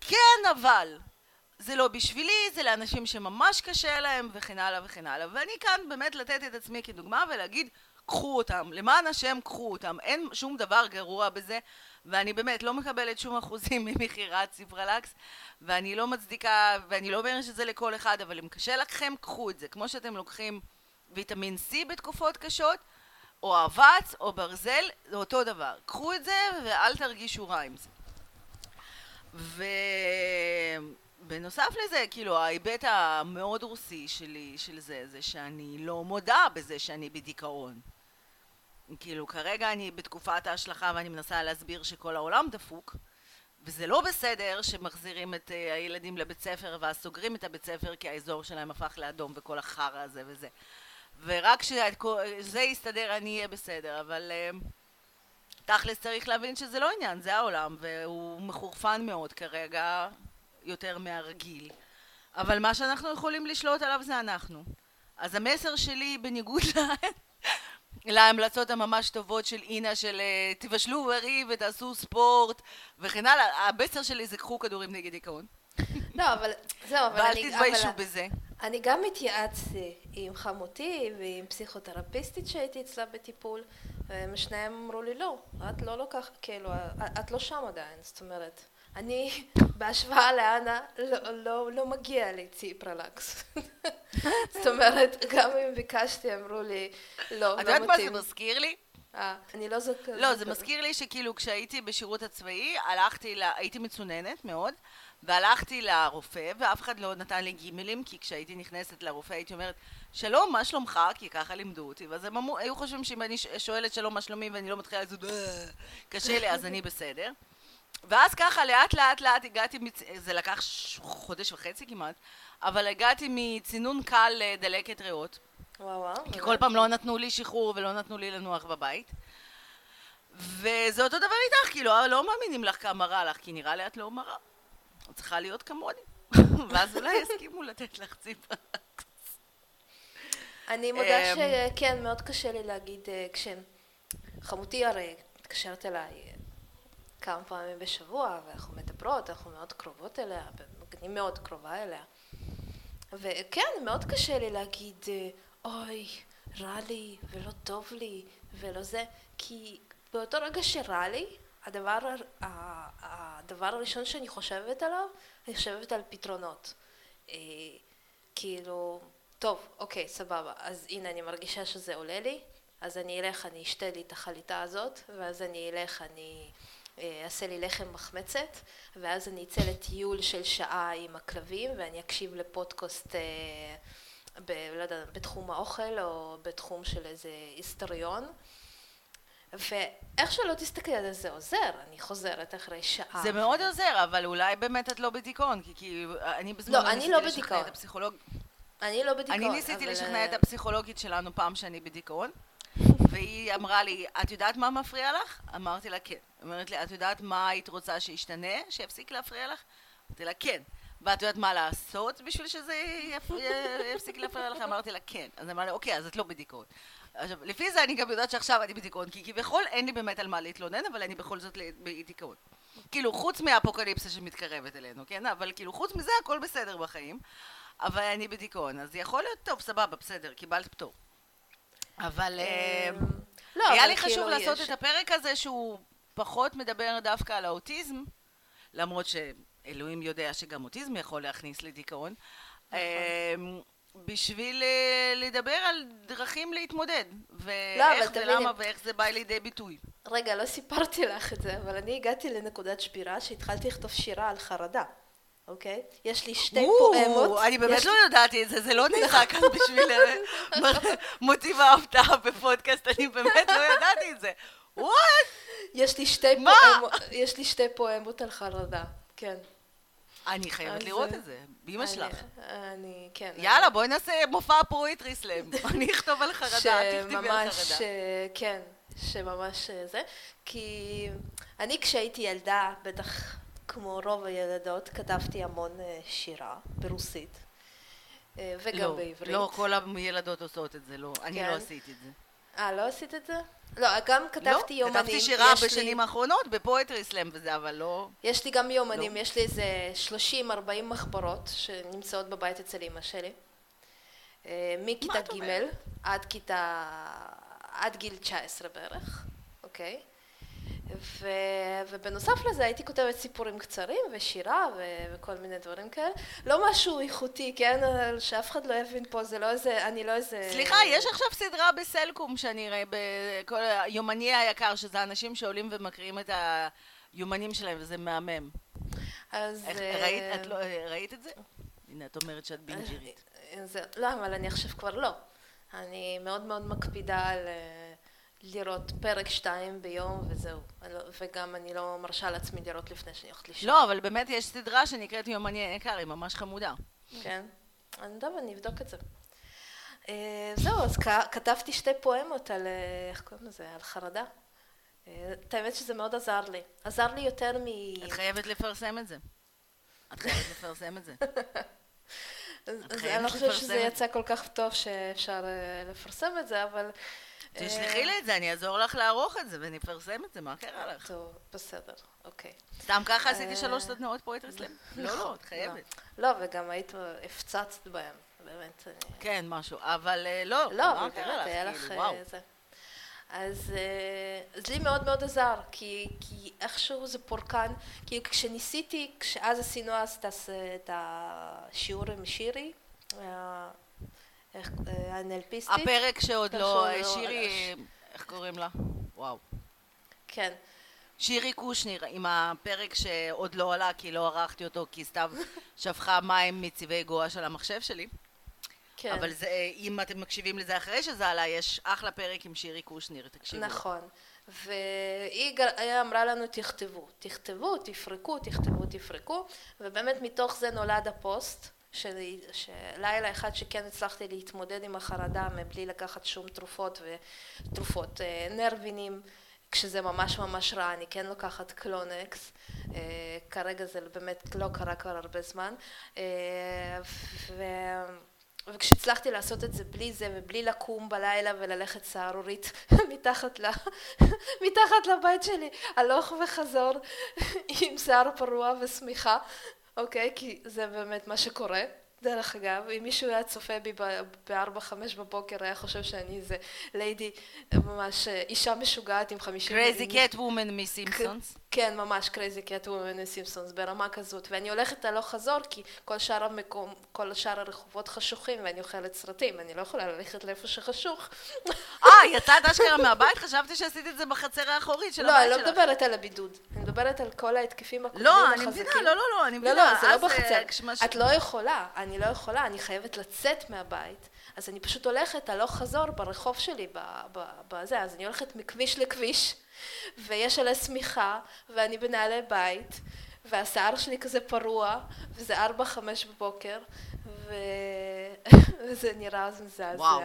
כן אבל, זה לא בשבילי, זה לאנשים שממש קשה להם וכן הלאה וכן הלאה ואני כאן באמת לתת את עצמי כדוגמה ולהגיד קחו אותם, למען השם קחו אותם, אין שום דבר גרוע בזה ואני באמת לא מקבלת שום אחוזים ממכירת ציפרלקס ואני לא מצדיקה ואני לא אומרת שזה לכל אחד אבל אם קשה לכם קחו את זה כמו שאתם לוקחים ויטמין C בתקופות קשות או אבץ או ברזל, זה אותו דבר. קחו את זה ואל תרגישו רע עם זה. ובנוסף לזה, כאילו ההיבט המאוד רוסי שלי, של זה, זה שאני לא מודה בזה שאני בדיכאון. כאילו כרגע אני בתקופת ההשלכה ואני מנסה להסביר שכל העולם דפוק וזה לא בסדר שמחזירים את אה, הילדים לבית ספר ואז סוגרים את הבית ספר כי האזור שלהם הפך לאדום וכל החרא הזה וזה ורק כשזה יסתדר אני אהיה בסדר אבל אה, תכלס צריך להבין שזה לא עניין זה העולם והוא מחורפן מאוד כרגע יותר מהרגיל אבל מה שאנחנו יכולים לשלוט עליו זה אנחנו אז המסר שלי בניגוד להם להמלצות הממש טובות של אינה של אה, תבשלו בריא ותעשו ספורט וכן הלאה. הבסר שלי זה קחו כדורים נגד דיכאון. לא, אבל זהו, אבל אני... ואל תתביישו בזה. אני גם התייעצתי עם חמותי ועם פסיכותרפיסטית שהייתי אצלה בטיפול, והם שניהם אמרו לי, לא, את לא לוקחת, כאילו, את לא שם עדיין, זאת אומרת, אני, בהשוואה לאנה, לא, לא, לא מגיע לי ציפרלקס. זאת אומרת, גם אם ביקשתי, אמרו לי, לא, לא מתאים. את יודעת מה זה מזכיר לי? אה, אני לא זוכרת. לא, זה מזכיר לי שכאילו כשהייתי בשירות הצבאי, הלכתי, הייתי מצוננת מאוד, והלכתי לרופא, ואף אחד לא נתן לי גימלים, כי כשהייתי נכנסת לרופא הייתי אומרת, שלום, מה שלומך? כי ככה לימדו אותי, ואז הם היו חושבים שאם אני שואלת שלום, מה שלומי, ואני לא מתחילה לעשות, קשה לי, אז אני בסדר. ואז ככה לאט לאט לאט הגעתי, מצ... זה לקח ש... חודש וחצי כמעט, אבל הגעתי מצינון קל לדלקת ריאות. וואו וואו. כי כל פעם לא נתנו לי שחרור ולא נתנו לי לנוח בבית. וזה אותו דבר איתך, כאילו, לא מאמינים לך כמה רע לך, כי נראה לי את לא מראה. את צריכה להיות כמוני. ואז אולי יסכימו לתת לך ציפה. אני מודה אמ, שכן, מאוד קשה לי להגיד, אה, כשחמותי הרי מתקשרת אליי כמה פעמים בשבוע, ואנחנו מדברות, אנחנו מאוד קרובות אליה, אני מאוד קרובה אליה. וכן, מאוד קשה לי להגיד, אוי, רע לי, ולא טוב לי, ולא זה, כי באותו רגע שרע לי, הדבר, הדבר הראשון שאני חושבת עליו, אני חושבת על פתרונות. אה, כאילו, טוב, אוקיי, סבבה, אז הנה אני מרגישה שזה עולה לי, אז אני אלך, אני אשתה לי את החליטה הזאת, ואז אני אלך, אני אעשה לי לחם מחמצת, ואז אני אצא לטיול של שעה עם הכלבים, ואני אקשיב לפודקאסט, אה, ב, לא יודע, בתחום האוכל, או בתחום של איזה היסטוריון. ואיך שלא תסתכלי על זה, זה עוזר, אני חוזרת אחרי שעה. זה מאוד עוזר, אבל אולי באמת את לא בדיכאון, כי, כי אני בזמן לא, אני לא בדיכאון. אני לא בדיכאון. אני ניסיתי לשכנע את אה, הפסיכולוגית שלנו פעם שאני בדיכאון, והיא אמרה לי, את יודעת מה מפריע לך? אמרתי לה, כן. אומרת לי, את יודעת מה היית רוצה שישתנה, שיפסיק להפריע לך? אמרתי לה, כן. ואת יודעת מה לעשות בשביל שזה יפסיק להפריע לך? אמרתי לה, כן. אז אמרה לי, אוקיי, אז את לא בדיכאון. עכשיו, לפי זה אני גם יודעת שעכשיו אני בדיכאון, כי כביכול אין לי באמת על מה להתלונן, אבל אני בכל זאת בדיכאון. כאילו, חוץ מהאפוקליפסה שמתקרבת אלינו, כן? אבל כאילו, חוץ מזה הכל בסדר בחיים. אבל אני בדיכאון, אז יכול להיות, טוב, סבבה, בסדר, קיבלת פטור. אבל אה, אמ, לא, היה לי חשוב כאילו לעשות את הפרק הזה שהוא פחות מדבר דווקא על האוטיזם, למרות שאלוהים יודע שגם אוטיזם יכול להכניס לדיכאון. נכון. אמ, בשביל אה, לדבר על דרכים להתמודד, ואיך לא, ולמה ואיך זה בא לידי ביטוי. רגע, לא סיפרתי לך את זה, אבל אני הגעתי לנקודת שבירה שהתחלתי לכתוב שירה על חרדה. אוקיי? יש לי שתי פואמות. אני באמת לא ידעתי את זה, זה לא נראה כאן בשביל אה, מוטיב ההפתעה בפודקאסט, אני באמת לא ידעתי את זה. וואט? יש לי שתי פואמות, יש לי שתי פואמות על חרדה, כן. אני חייבת לראות את זה, באמא שלך. אני, כן. יאללה, בואי נעשה מופע פרויטרי סלאם. אני אכתוב על חרדה, תכתבי על חרדה. אה, כן, שממש אה, זה. כי אני כשהייתי ילדה, בטח כמו רוב הילדות, כתבתי המון אה, שירה ברוסית. אה, וגם לא, בעברית. לא, כל הילדות עושות את זה, לא. כן. אני לא כן. עשיתי את זה. אה, לא עשית את זה? לא, גם כתבתי לא, יומנים. כתבתי שירה בשנים לי... האחרונות בפואטרי סלאם וזה, אבל לא... יש לי גם יומנים, לא. יש לי איזה 30-40 מחברות שנמצאות בבית אצל אמא שלי. אה, מכיתה ג' עד כיתה... עד גיל 19 בערך, אוקיי? ו... ובנוסף לזה הייתי כותבת סיפורים קצרים ושירה ו... וכל מיני דברים כאלה. לא משהו איכותי, כן? שאף אחד לא יבין פה, זה לא איזה, אני לא איזה... סליחה, יש עכשיו סדרה בסלקום שאני אראה, בכל היומני היקר, שזה אנשים שעולים ומקריאים את היומנים שלהם, וזה מהמם. אז... איך, אה, ראית, את לא, ראית את זה? הנה, את אומרת שאת בינג'רית. זה, לא, אבל אני עכשיו כבר לא. אני מאוד מאוד מקפידה על אה, לראות פרק שתיים ביום וזהו. לא- וגם אני לא מרשה לעצמי לראות לפני שאני הולכת לישון. לא, אבל באמת יש סדרה שנקראת יומני היקר, היא ממש חמודה. כן. אני טוב, אני אבדוק את זה. אה, זהו, אז כתבתי שתי פואמות על, אה, איך קוראים לזה? על חרדה. אה, את האמת שזה מאוד עזר לי. עזר לי יותר מ... את חייבת לפרסם את זה. את חייבת לפרסם את זה. אני לא חושבת שזה יצא כל כך טוב שאפשר לפרסם את זה, אבל... תשלחי אה, לי את זה, אני אעזור לך לערוך את זה ונפרסם את זה, מה קרה לך? טוב, בסדר, אוקיי. סתם ככה עשיתי אה, שלוש סדנאות פואטרי סלאם. לא, לא, את חייבת. לא, וגם היית הפצצת בהם, באמת. אני- כן, משהו, אבל אה, לא, לא, באמת? היה לך כאילו. אה, זה. אז, אה, אז לי מאוד מאוד עזר, כי, כי איכשהו זה פורקן, כי כשניסיתי, כשאז עשינו אז את השיעור עם שירי, אה, איך- אה, הנלפיסטית, הפרק שעוד פרק לא, שעוד לא שירי, איך קוראים לה? וואו. כן, שירי קושניר, עם הפרק שעוד לא עלה כי לא ערכתי אותו כי סתיו שפכה מים מצבעי גואה של המחשב שלי. כן, אבל זה, אם אתם מקשיבים לזה אחרי שזה עלה, יש אחלה פרק עם שירי קושניר, תקשיבו. נכון. והיא אמרה לנו תכתבו, תכתבו, תפרקו, תכתבו, תפרקו, ובאמת מתוך זה נולד הפוסט, שלי- שלילה אחד שכן הצלחתי להתמודד עם החרדה מבלי לקחת שום תרופות ותרופות אה, נרבינים, כשזה ממש ממש רע, אני כן לוקחת קלונקס, אה, כרגע זה באמת לא קרה כבר הרבה זמן, אה, ו... וכשהצלחתי לעשות את זה בלי זה ובלי לקום בלילה וללכת סהרורית מתחת, ל... מתחת לבית שלי, הלוך וחזור עם שיער פרוע ושמיכה, אוקיי? כי זה באמת מה שקורה. דרך אגב, אם מישהו היה צופה בי בארבע, חמש בבוקר, היה חושב שאני איזה ליידי, ממש אה, אישה משוגעת עם חמישים... crazy cat woman מ Simpsons. כן, ממש crazy cat woman Simpsons ברמה כזאת, ואני הולכת הלוך חזור כי כל שאר המקום, כל שאר הרחובות חשוכים ואני אוכלת סרטים, אני לא יכולה ללכת לאיפה שחשוך. אה, יצאת אשכרה מהבית? חשבתי שעשית את זה בחצר האחורית של לא, אני הבית לא שלך. מדברת על הבידוד, אני מדברת על כל ההתקפים הקודמים לא. אני מבינה, לא, לא, לא, אני לא, מבינה. לא, זה לא אה, בחצר. את לא יכולה, אני לא יכולה, אני חייבת לצאת מהבית. אז אני פשוט הולכת הלוך חזור ברחוב שלי, בזה, אז אני הולכת מכביש לכביש, ויש עליה שמיכה, ואני בנעלי בית, והשיער שלי כזה פרוע, וזה ארבע, חמש בבוקר. וזה נראה מזעזע. וואו.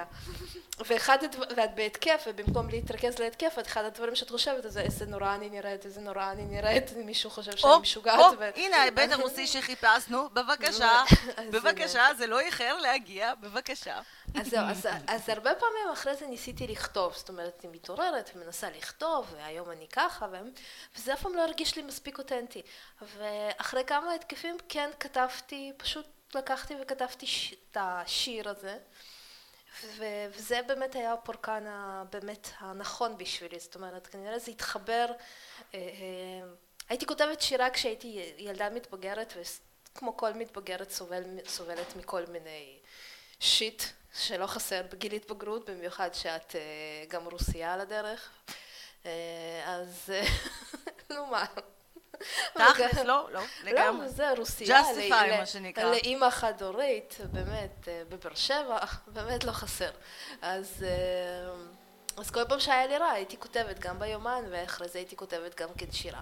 ואחד הדבר, ואת בהתקף, ובמקום להתרכז להתקף, את אחד הדברים שאת חושבת, זה איזה נורא אני נראית, איזה נורא אני נראית, מישהו חושב שאני משוגעת. ו- הנה ההיבט הרוסי שחיפשנו, בבקשה, אז בבקשה, זה לא איחר להגיע, בבקשה. אז זהו, אז, אז הרבה פעמים אחרי זה ניסיתי לכתוב, זאת אומרת, אני מתעוררת ומנסה לכתוב, והיום אני ככה, ו... וזה אף פעם לא הרגיש לי מספיק אותנטי. ואחרי כמה התקפים כן כתבתי, פשוט לקחתי וכתבתי ש... את השיר הזה, ו... וזה באמת היה הפורקן הבאמת הנכון בשבילי, זאת אומרת, כנראה זה התחבר, אה, אה, הייתי כותבת שירה כשהייתי ילדה מתבגרת, וכמו כל מתבגרת סובל, סובלת מכל מיני שיט שלא חסר בגיל התבגרות, במיוחד שאת אה, גם רוסייה על הדרך. אז נו מה. תכלס, לא, לא, לגמרי. לא, זה רוסיה. ל- מה שנקרא. לאימא חד-הורית, באמת, אה, בבאר שבע, באמת לא חסר. אז... אה, אז כל פעם שהיה לי רע הייתי כותבת גם ביומן ואחרי זה הייתי כותבת גם כן שירה.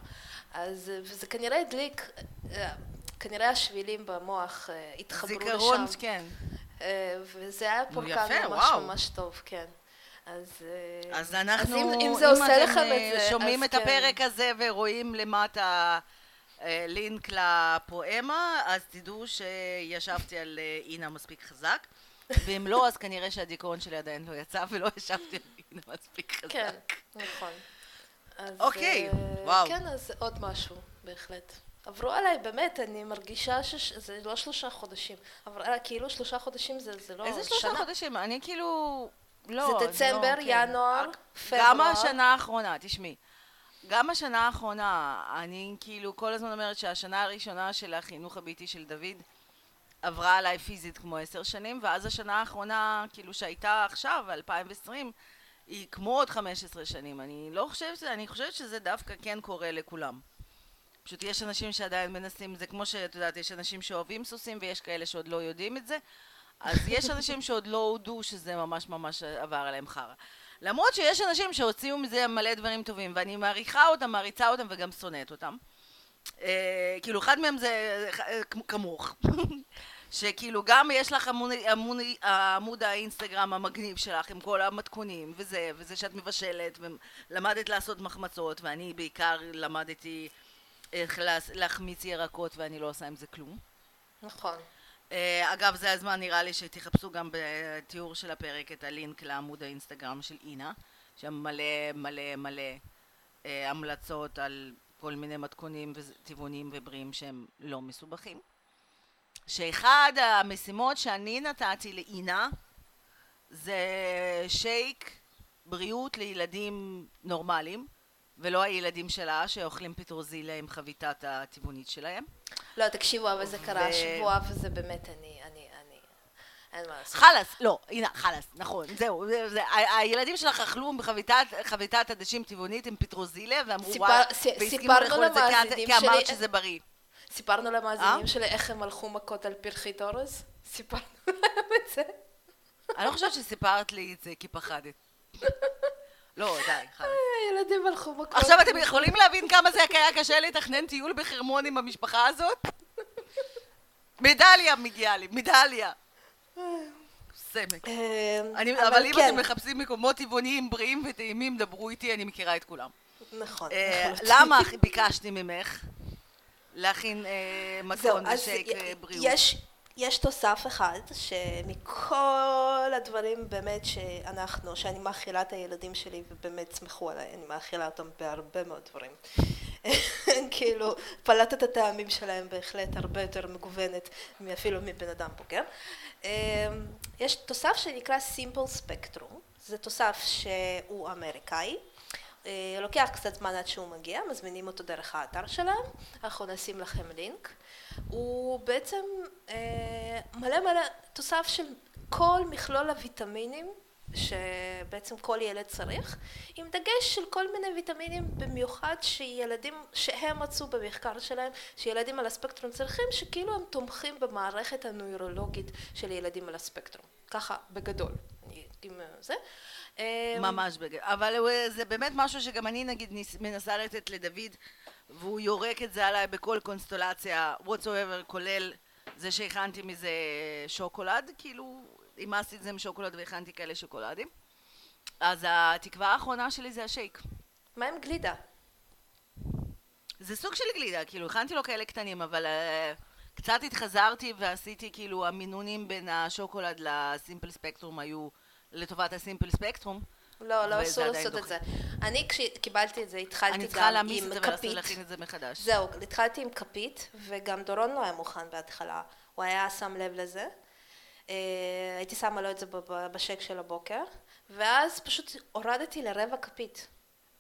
אז אה, וזה כנראה הדליק, אה, כנראה השבילים במוח התחברו לשם. זיכרון, כן. וזה היה פורקן ממש וואו. ממש טוב, כן. אז... אה, אז אנחנו, אם, אם זה עושה אתם לכם אה, את זה, שומעים אז את כן. הפרק הזה ורואים למטה אה, לינק לפואמה, אז תדעו שישבתי על אה, אינה מספיק חזק. ואם לא, אז כנראה שהדיכאון שלי עדיין לא יצא ולא ישבתי על אינה מספיק חזק. כן, נכון. אז, אוקיי, וואו. כן, אז עוד משהו, בהחלט. עברו עליי, באמת, אני מרגישה שזה לא שלושה חודשים. עברו עליי, כאילו שלושה חודשים זה, זה לא איזה שלושה שנה. חודשים? אני כאילו... לא, זה דצמבר, לא, כן. ינואר, גם פברואר. השנה האחרונה, תשמעי. גם השנה האחרונה, אני כאילו כל הזמן אומרת שהשנה הראשונה של החינוך הביתי של דוד עברה עליי פיזית כמו עשר שנים, ואז השנה האחרונה, כאילו שהייתה עכשיו, 2020, היא כמו עוד 15 שנים. אני לא חושבת, אני חושבת שזה דווקא כן קורה לכולם. פשוט יש אנשים שעדיין מנסים, זה כמו שאת יודעת, יש אנשים שאוהבים סוסים ויש כאלה שעוד לא יודעים את זה, אז יש אנשים שעוד לא הודו שזה ממש ממש עבר עליהם חרא. למרות שיש אנשים שהוציאו מזה מלא דברים טובים, ואני מעריכה אותם, מעריצה אותם וגם שונאת אותם. אה, כאילו, אחד מהם זה אה, כמוך. שכאילו גם יש לך עמוד, עמוד, עמוד האינסטגרם המגניב שלך עם כל המתכונים וזה, וזה שאת מבשלת ולמדת לעשות מחמצות ואני בעיקר למדתי איך להחמיץ ירקות ואני לא עושה עם זה כלום. נכון. אה, אגב, זה הזמן נראה לי שתחפשו גם בתיאור של הפרק את הלינק לעמוד האינסטגרם של אינה, שם מלא מלא מלא אה, המלצות על כל מיני מתכונים וטבעונים ובריאים שהם לא מסובכים. שאחד המשימות שאני נתתי לאינה זה שייק בריאות לילדים נורמליים ולא הילדים שלה שאוכלים פטרוזילה עם חביתת הטבעונית שלהם. לא, תקשיבו, אבל זה קרה השבוע וזה באמת אני, אני, אני, אין מה לעשות. חלאס, לא, הנה, חלאס, נכון, זהו, זה, זה, הילדים שלך אכלו בחביתת עדשים טבעונית עם פטרוזילה ואמרו וואו, והסכימו לאכול את זה כי אמרת שזה בריא. סיפרנו למאזינים אה? שלי איך הם הלכו מכות על פרחית אורז? סיפרנו להם את זה. אני לא חושבת שסיפרת לי את זה כי פחדת. לא, די, חלאס. הילדים הלכו מכות. עכשיו אתם יכולים להבין כמה זה היה קשה לתכנן טיול בחרמון עם המשפחה הזאת? מדליה מגיעה לי, מדליה. סמק. אה, אבל אם כן. אתם מחפשים מקומות טבעוניים, בריאים וטעימים, דברו איתי, אני מכירה את כולם. נכון. אה, למה ביקשתי ממך? להכין אה, מתכון ושייק אה, בריאות. יש, תוסף אחד שמכל הדברים באמת שאנחנו, שאני מאכילה את הילדים שלי ובאמת סמכו עליי, אני מאכילה אותם בהרבה מאוד דברים. כאילו, פלטת הטעמים שלהם בהחלט הרבה יותר מגוונת אפילו מבן אדם בוגר. אמ, יש תוסף שנקרא Simple Spectrum, זה תוסף שהוא אמריקאי. אה, לוקח קצת זמן עד שהוא מגיע, מזמינים אותו דרך האתר שלהם, אנחנו נשים לכם לינק. הוא בעצם אה, מלא מלא תוסף של כל מכלול הוויטמינים שבעצם כל ילד צריך, עם דגש של כל מיני ויטמינים במיוחד שילדים, שהם מצאו במחקר שלהם, שילדים על הספקטרום צריכים, שכאילו הם תומכים במערכת הנוירולוגית של ילדים על הספקטרום, ככה בגדול, זה. אמ, ממש בגלל, אבל זה באמת משהו שגם אני נגיד מנסה לתת לדוד והוא יורק את זה עליי בכל קונסטולציה whatsoever כולל זה שהכנתי מזה שוקולד כאילו אימסתי את זה עם שוקולד והכנתי כאלה שוקולדים אז התקווה האחרונה שלי זה השייק מה עם גלידה? זה סוג של גלידה כאילו הכנתי לו כאלה קטנים אבל uh, קצת התחזרתי ועשיתי כאילו המינונים בין השוקולד לסימפל ספקטרום היו לטובת הסימפל ספקטרום. לא, לא אסור לעשות את זה. אני כשקיבלתי את זה התחלתי גם עם כפית. אני צריכה להעמיס את זה ולהכין את זה מחדש. זהו, התחלתי עם כפית, וגם דורון לא היה מוכן בהתחלה. הוא היה שם לב לזה. אה, הייתי שמה לו את זה בשק של הבוקר, ואז פשוט הורדתי לרבע כפית.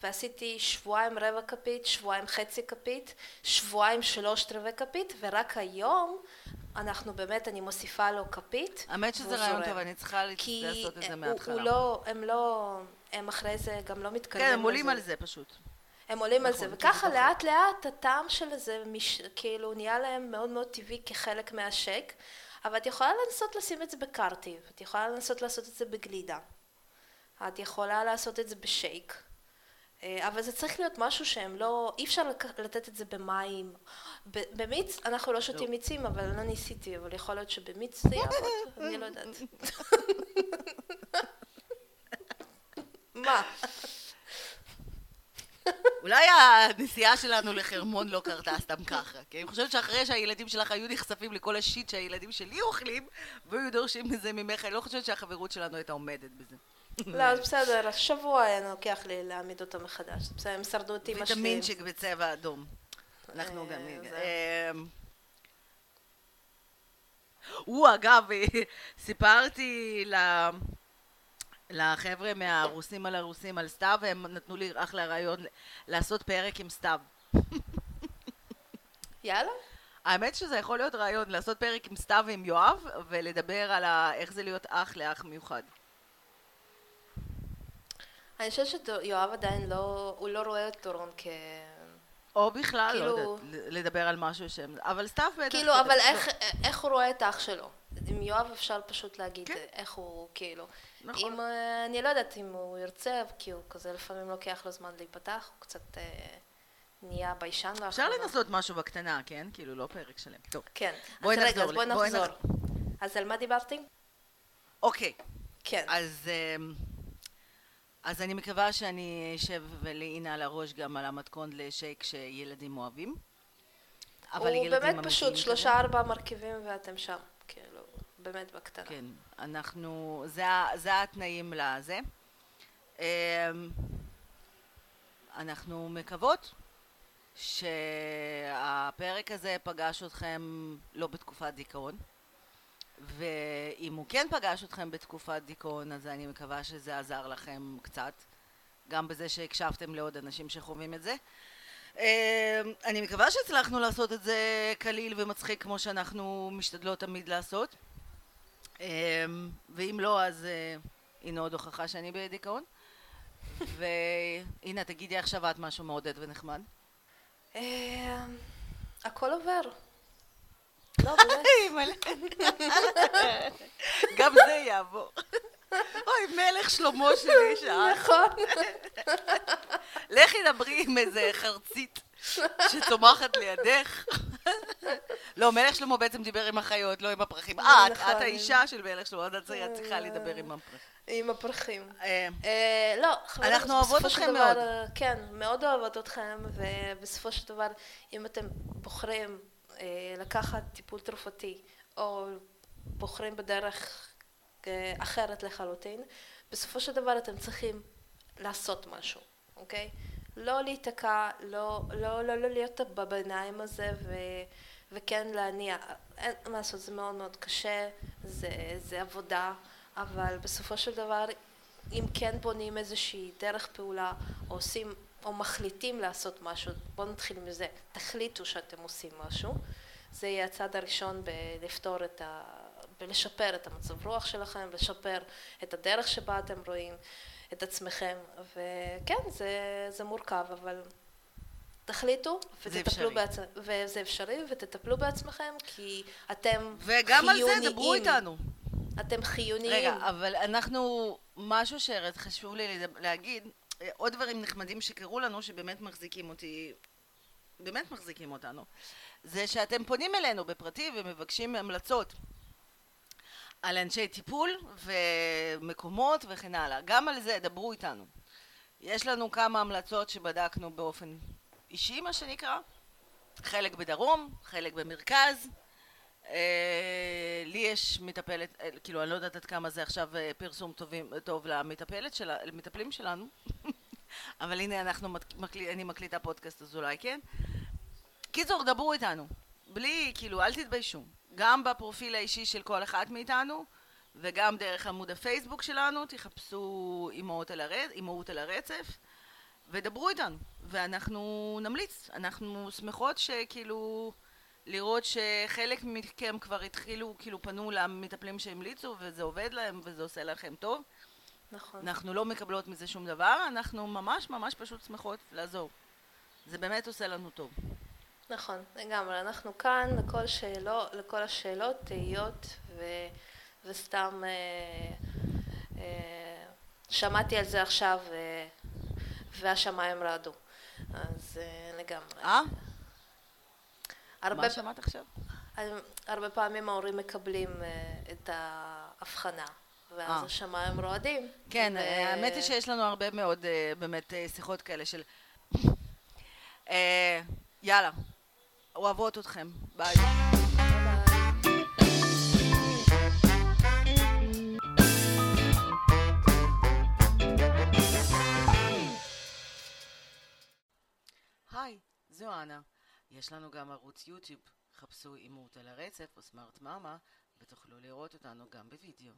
ועשיתי שבועיים רבע כפית, שבועיים חצי כפית, שבועיים שלושת רבעי כפית, ורק היום אנחנו באמת, אני מוסיפה לו כפית. האמת שזה רעיון טוב, אני צריכה לעשות את זה מההתחלה. כי לא, הם לא, הם אחרי זה גם לא מתקדמים כן, הם עולים על זה פשוט. הם עולים על זה, נכון, וככה לאט לאט הטעם של זה כאילו נהיה להם מאוד מאוד טבעי כחלק מהשק, אבל את יכולה לנסות לשים את זה בקרטיב, את יכולה לנסות לעשות את זה בגלידה, את יכולה לעשות את זה בשייק. אה, אבל זה צריך להיות משהו שהם לא, אי אפשר לתת את זה במים. במיץ, אנחנו לא שותים לא. מיצים, אבל לא ניסיתי, אבל יכול להיות שבמיץ זה יעבוד, אני לא יודעת. מה? אולי הנסיעה שלנו לחרמון לא קרתה סתם ככה, כי אני חושבת שאחרי שהילדים שלך היו נחשפים לכל השיט שהילדים שלי אוכלים, והיו דורשים מזה ממך, אני לא חושבת שהחברות שלנו הייתה עומדת בזה. לא, אז בסדר, שבוע היה לוקח לי להעמיד אותם מחדש. בסדר, הם שרדו אותי משלים. ויטמינצ'יק בצבע אדום. אנחנו גם... הוא אגב, סיפרתי לחבר'ה מהרוסים על הרוסים על סתיו, והם נתנו לי אחלה רעיון לעשות פרק עם סתיו. יאללה. האמת שזה יכול להיות רעיון, לעשות פרק עם סתיו ועם יואב, ולדבר על ה... איך זה להיות אח לאח מיוחד. אני חושבת שיואב עדיין לא, הוא לא רואה את דורון כ... או בכלל, לא כאילו- יודעת, לדבר על משהו שהם... אבל סתיו בטח... כאילו, אבל לא. איך, איך הוא רואה את אח שלו? עם יואב אפשר פשוט להגיד כן. איך הוא, כאילו. נכון. אם, אה, אני לא יודעת אם הוא ירצה, כי הוא כזה לפעמים לוקח לו זמן להיפתח, הוא קצת אה, נהיה ביישן לאחרונה. אפשר לנסות משהו בקטנה, כן? כאילו, לא פרק שלם. טוב. כן. בואי אז רגע, נחזור אז בואי נחזור. נח- אז על מה דיברתי? אוקיי. כן. אז, אמ, אז אני מקווה שאני אשב ולעינה על הראש גם על המתכון לשייק שילדים אוהבים. אבל הוא באמת פשוט. שלושה ארבעה מרכיבים ואתם שם, כאילו, באמת בקטנה. כן, אנחנו, זה, זה התנאים לזה. אמ, אנחנו מקוות שהפרק הזה פגש אתכם לא בתקופת דיכאון, ואם הוא כן פגש אתכם בתקופת דיכאון, אז אני מקווה שזה עזר לכם קצת, גם בזה שהקשבתם לעוד אנשים שחווים את זה. אמ, אני מקווה שהצלחנו לעשות את זה קליל ומצחיק כמו שאנחנו משתדלות תמיד לעשות. אמ, ואם לא, אז אה, הנה עוד הוכחה שאני בדיכאון. והנה, תגידי עכשיו את משהו מעודד ונחמד. אה, הכל עובר. לא, באמת. גם זה יעבור. אוי, מלך שלמה שלי שאת. נכון. לכי דברי עם איזה חרצית שצומחת לידך. לא, מלך שלמה בעצם דיבר עם החיות, לא עם הפרחים. את, נכון. את האישה של מלך שלמה, את צריכה לדבר עם הפרחים. עם הפרחים. אה, אה, לא, חברים, אנחנו אוהבות אתכם מאוד. אה, כן, מאוד אוהבות אתכם, ובסופו של דבר, אם אתם בוחרים אה, לקחת טיפול תרופתי, או בוחרים בדרך אה, אחרת לחלוטין, בסופו של דבר אתם צריכים לעשות משהו, אוקיי? לא להיתקע, לא, לא, לא, לא להיות בביניים הזה, ו... וכן להניע, אין מה לעשות, זה מאוד מאוד קשה, זה, זה עבודה, אבל בסופו של דבר, אם כן בונים איזושהי דרך פעולה, או עושים, או מחליטים לעשות משהו, בואו נתחיל מזה, תחליטו שאתם עושים משהו, זה יהיה הצעד הראשון בלפתור את ה... בלשפר את המצב רוח שלכם, לשפר את הדרך שבה אתם רואים את עצמכם, וכן, זה, זה מורכב, אבל תחליטו ותטפלו. בעצמכם, וזה אפשרי, ותטפלו בעצמכם, כי אתם וגם על זה חיוניים. דברו איתנו. אתם חיוניים. רגע, אבל אנחנו, משהו שחשוב לי להגיד, עוד דברים נחמדים שקרו לנו שבאמת מחזיקים אותי, באמת מחזיקים אותנו, זה שאתם פונים אלינו בפרטי ומבקשים המלצות על אנשי טיפול ומקומות וכן הלאה. גם על זה דברו איתנו. יש לנו כמה המלצות שבדקנו באופן אישי, מה שנקרא, חלק בדרום, חלק במרכז. אה, לי יש מטפלת, אה, כאילו אני לא יודעת עד כמה זה עכשיו אה, פרסום טובים, טוב למטפלת למטפלים שלנו, אבל הנה אנחנו, אני מקליטה פודקאסט אז אולי כן. קיצור, דברו איתנו, בלי, כאילו, אל תתביישו. גם בפרופיל האישי של כל אחת מאיתנו, וגם דרך עמוד הפייסבוק שלנו, תחפשו אימהות על, הרצ... אימהות על הרצף, ודברו איתנו, ואנחנו נמליץ. אנחנו שמחות שכאילו, לראות שחלק מכם כבר התחילו, כאילו פנו למטפלים שהמליצו, וזה עובד להם, וזה עושה לכם טוב. נכון. אנחנו לא מקבלות מזה שום דבר, אנחנו ממש ממש פשוט שמחות לעזור. זה באמת עושה לנו טוב. נכון, לגמרי. אנחנו כאן לכל, שאלו, לכל השאלות, תהיות, ו, וסתם אה, אה, שמעתי על זה עכשיו, אה, והשמיים רעדו. אז אה, לגמרי. אה? הרבה, מה שמעת עכשיו? הרבה פעמים ההורים מקבלים אה, את ההבחנה, ואז אה. השמיים רועדים. כן, ו- האמת היא שיש לנו הרבה מאוד אה, באמת שיחות כאלה של... יאללה, אוהבות אתכם, ביי. ביי. היי, זו אנה. יש לנו גם ערוץ יוטיוב. חפשו אימות על הרצף או סמארט מאמה ותוכלו לראות אותנו גם בווידאו.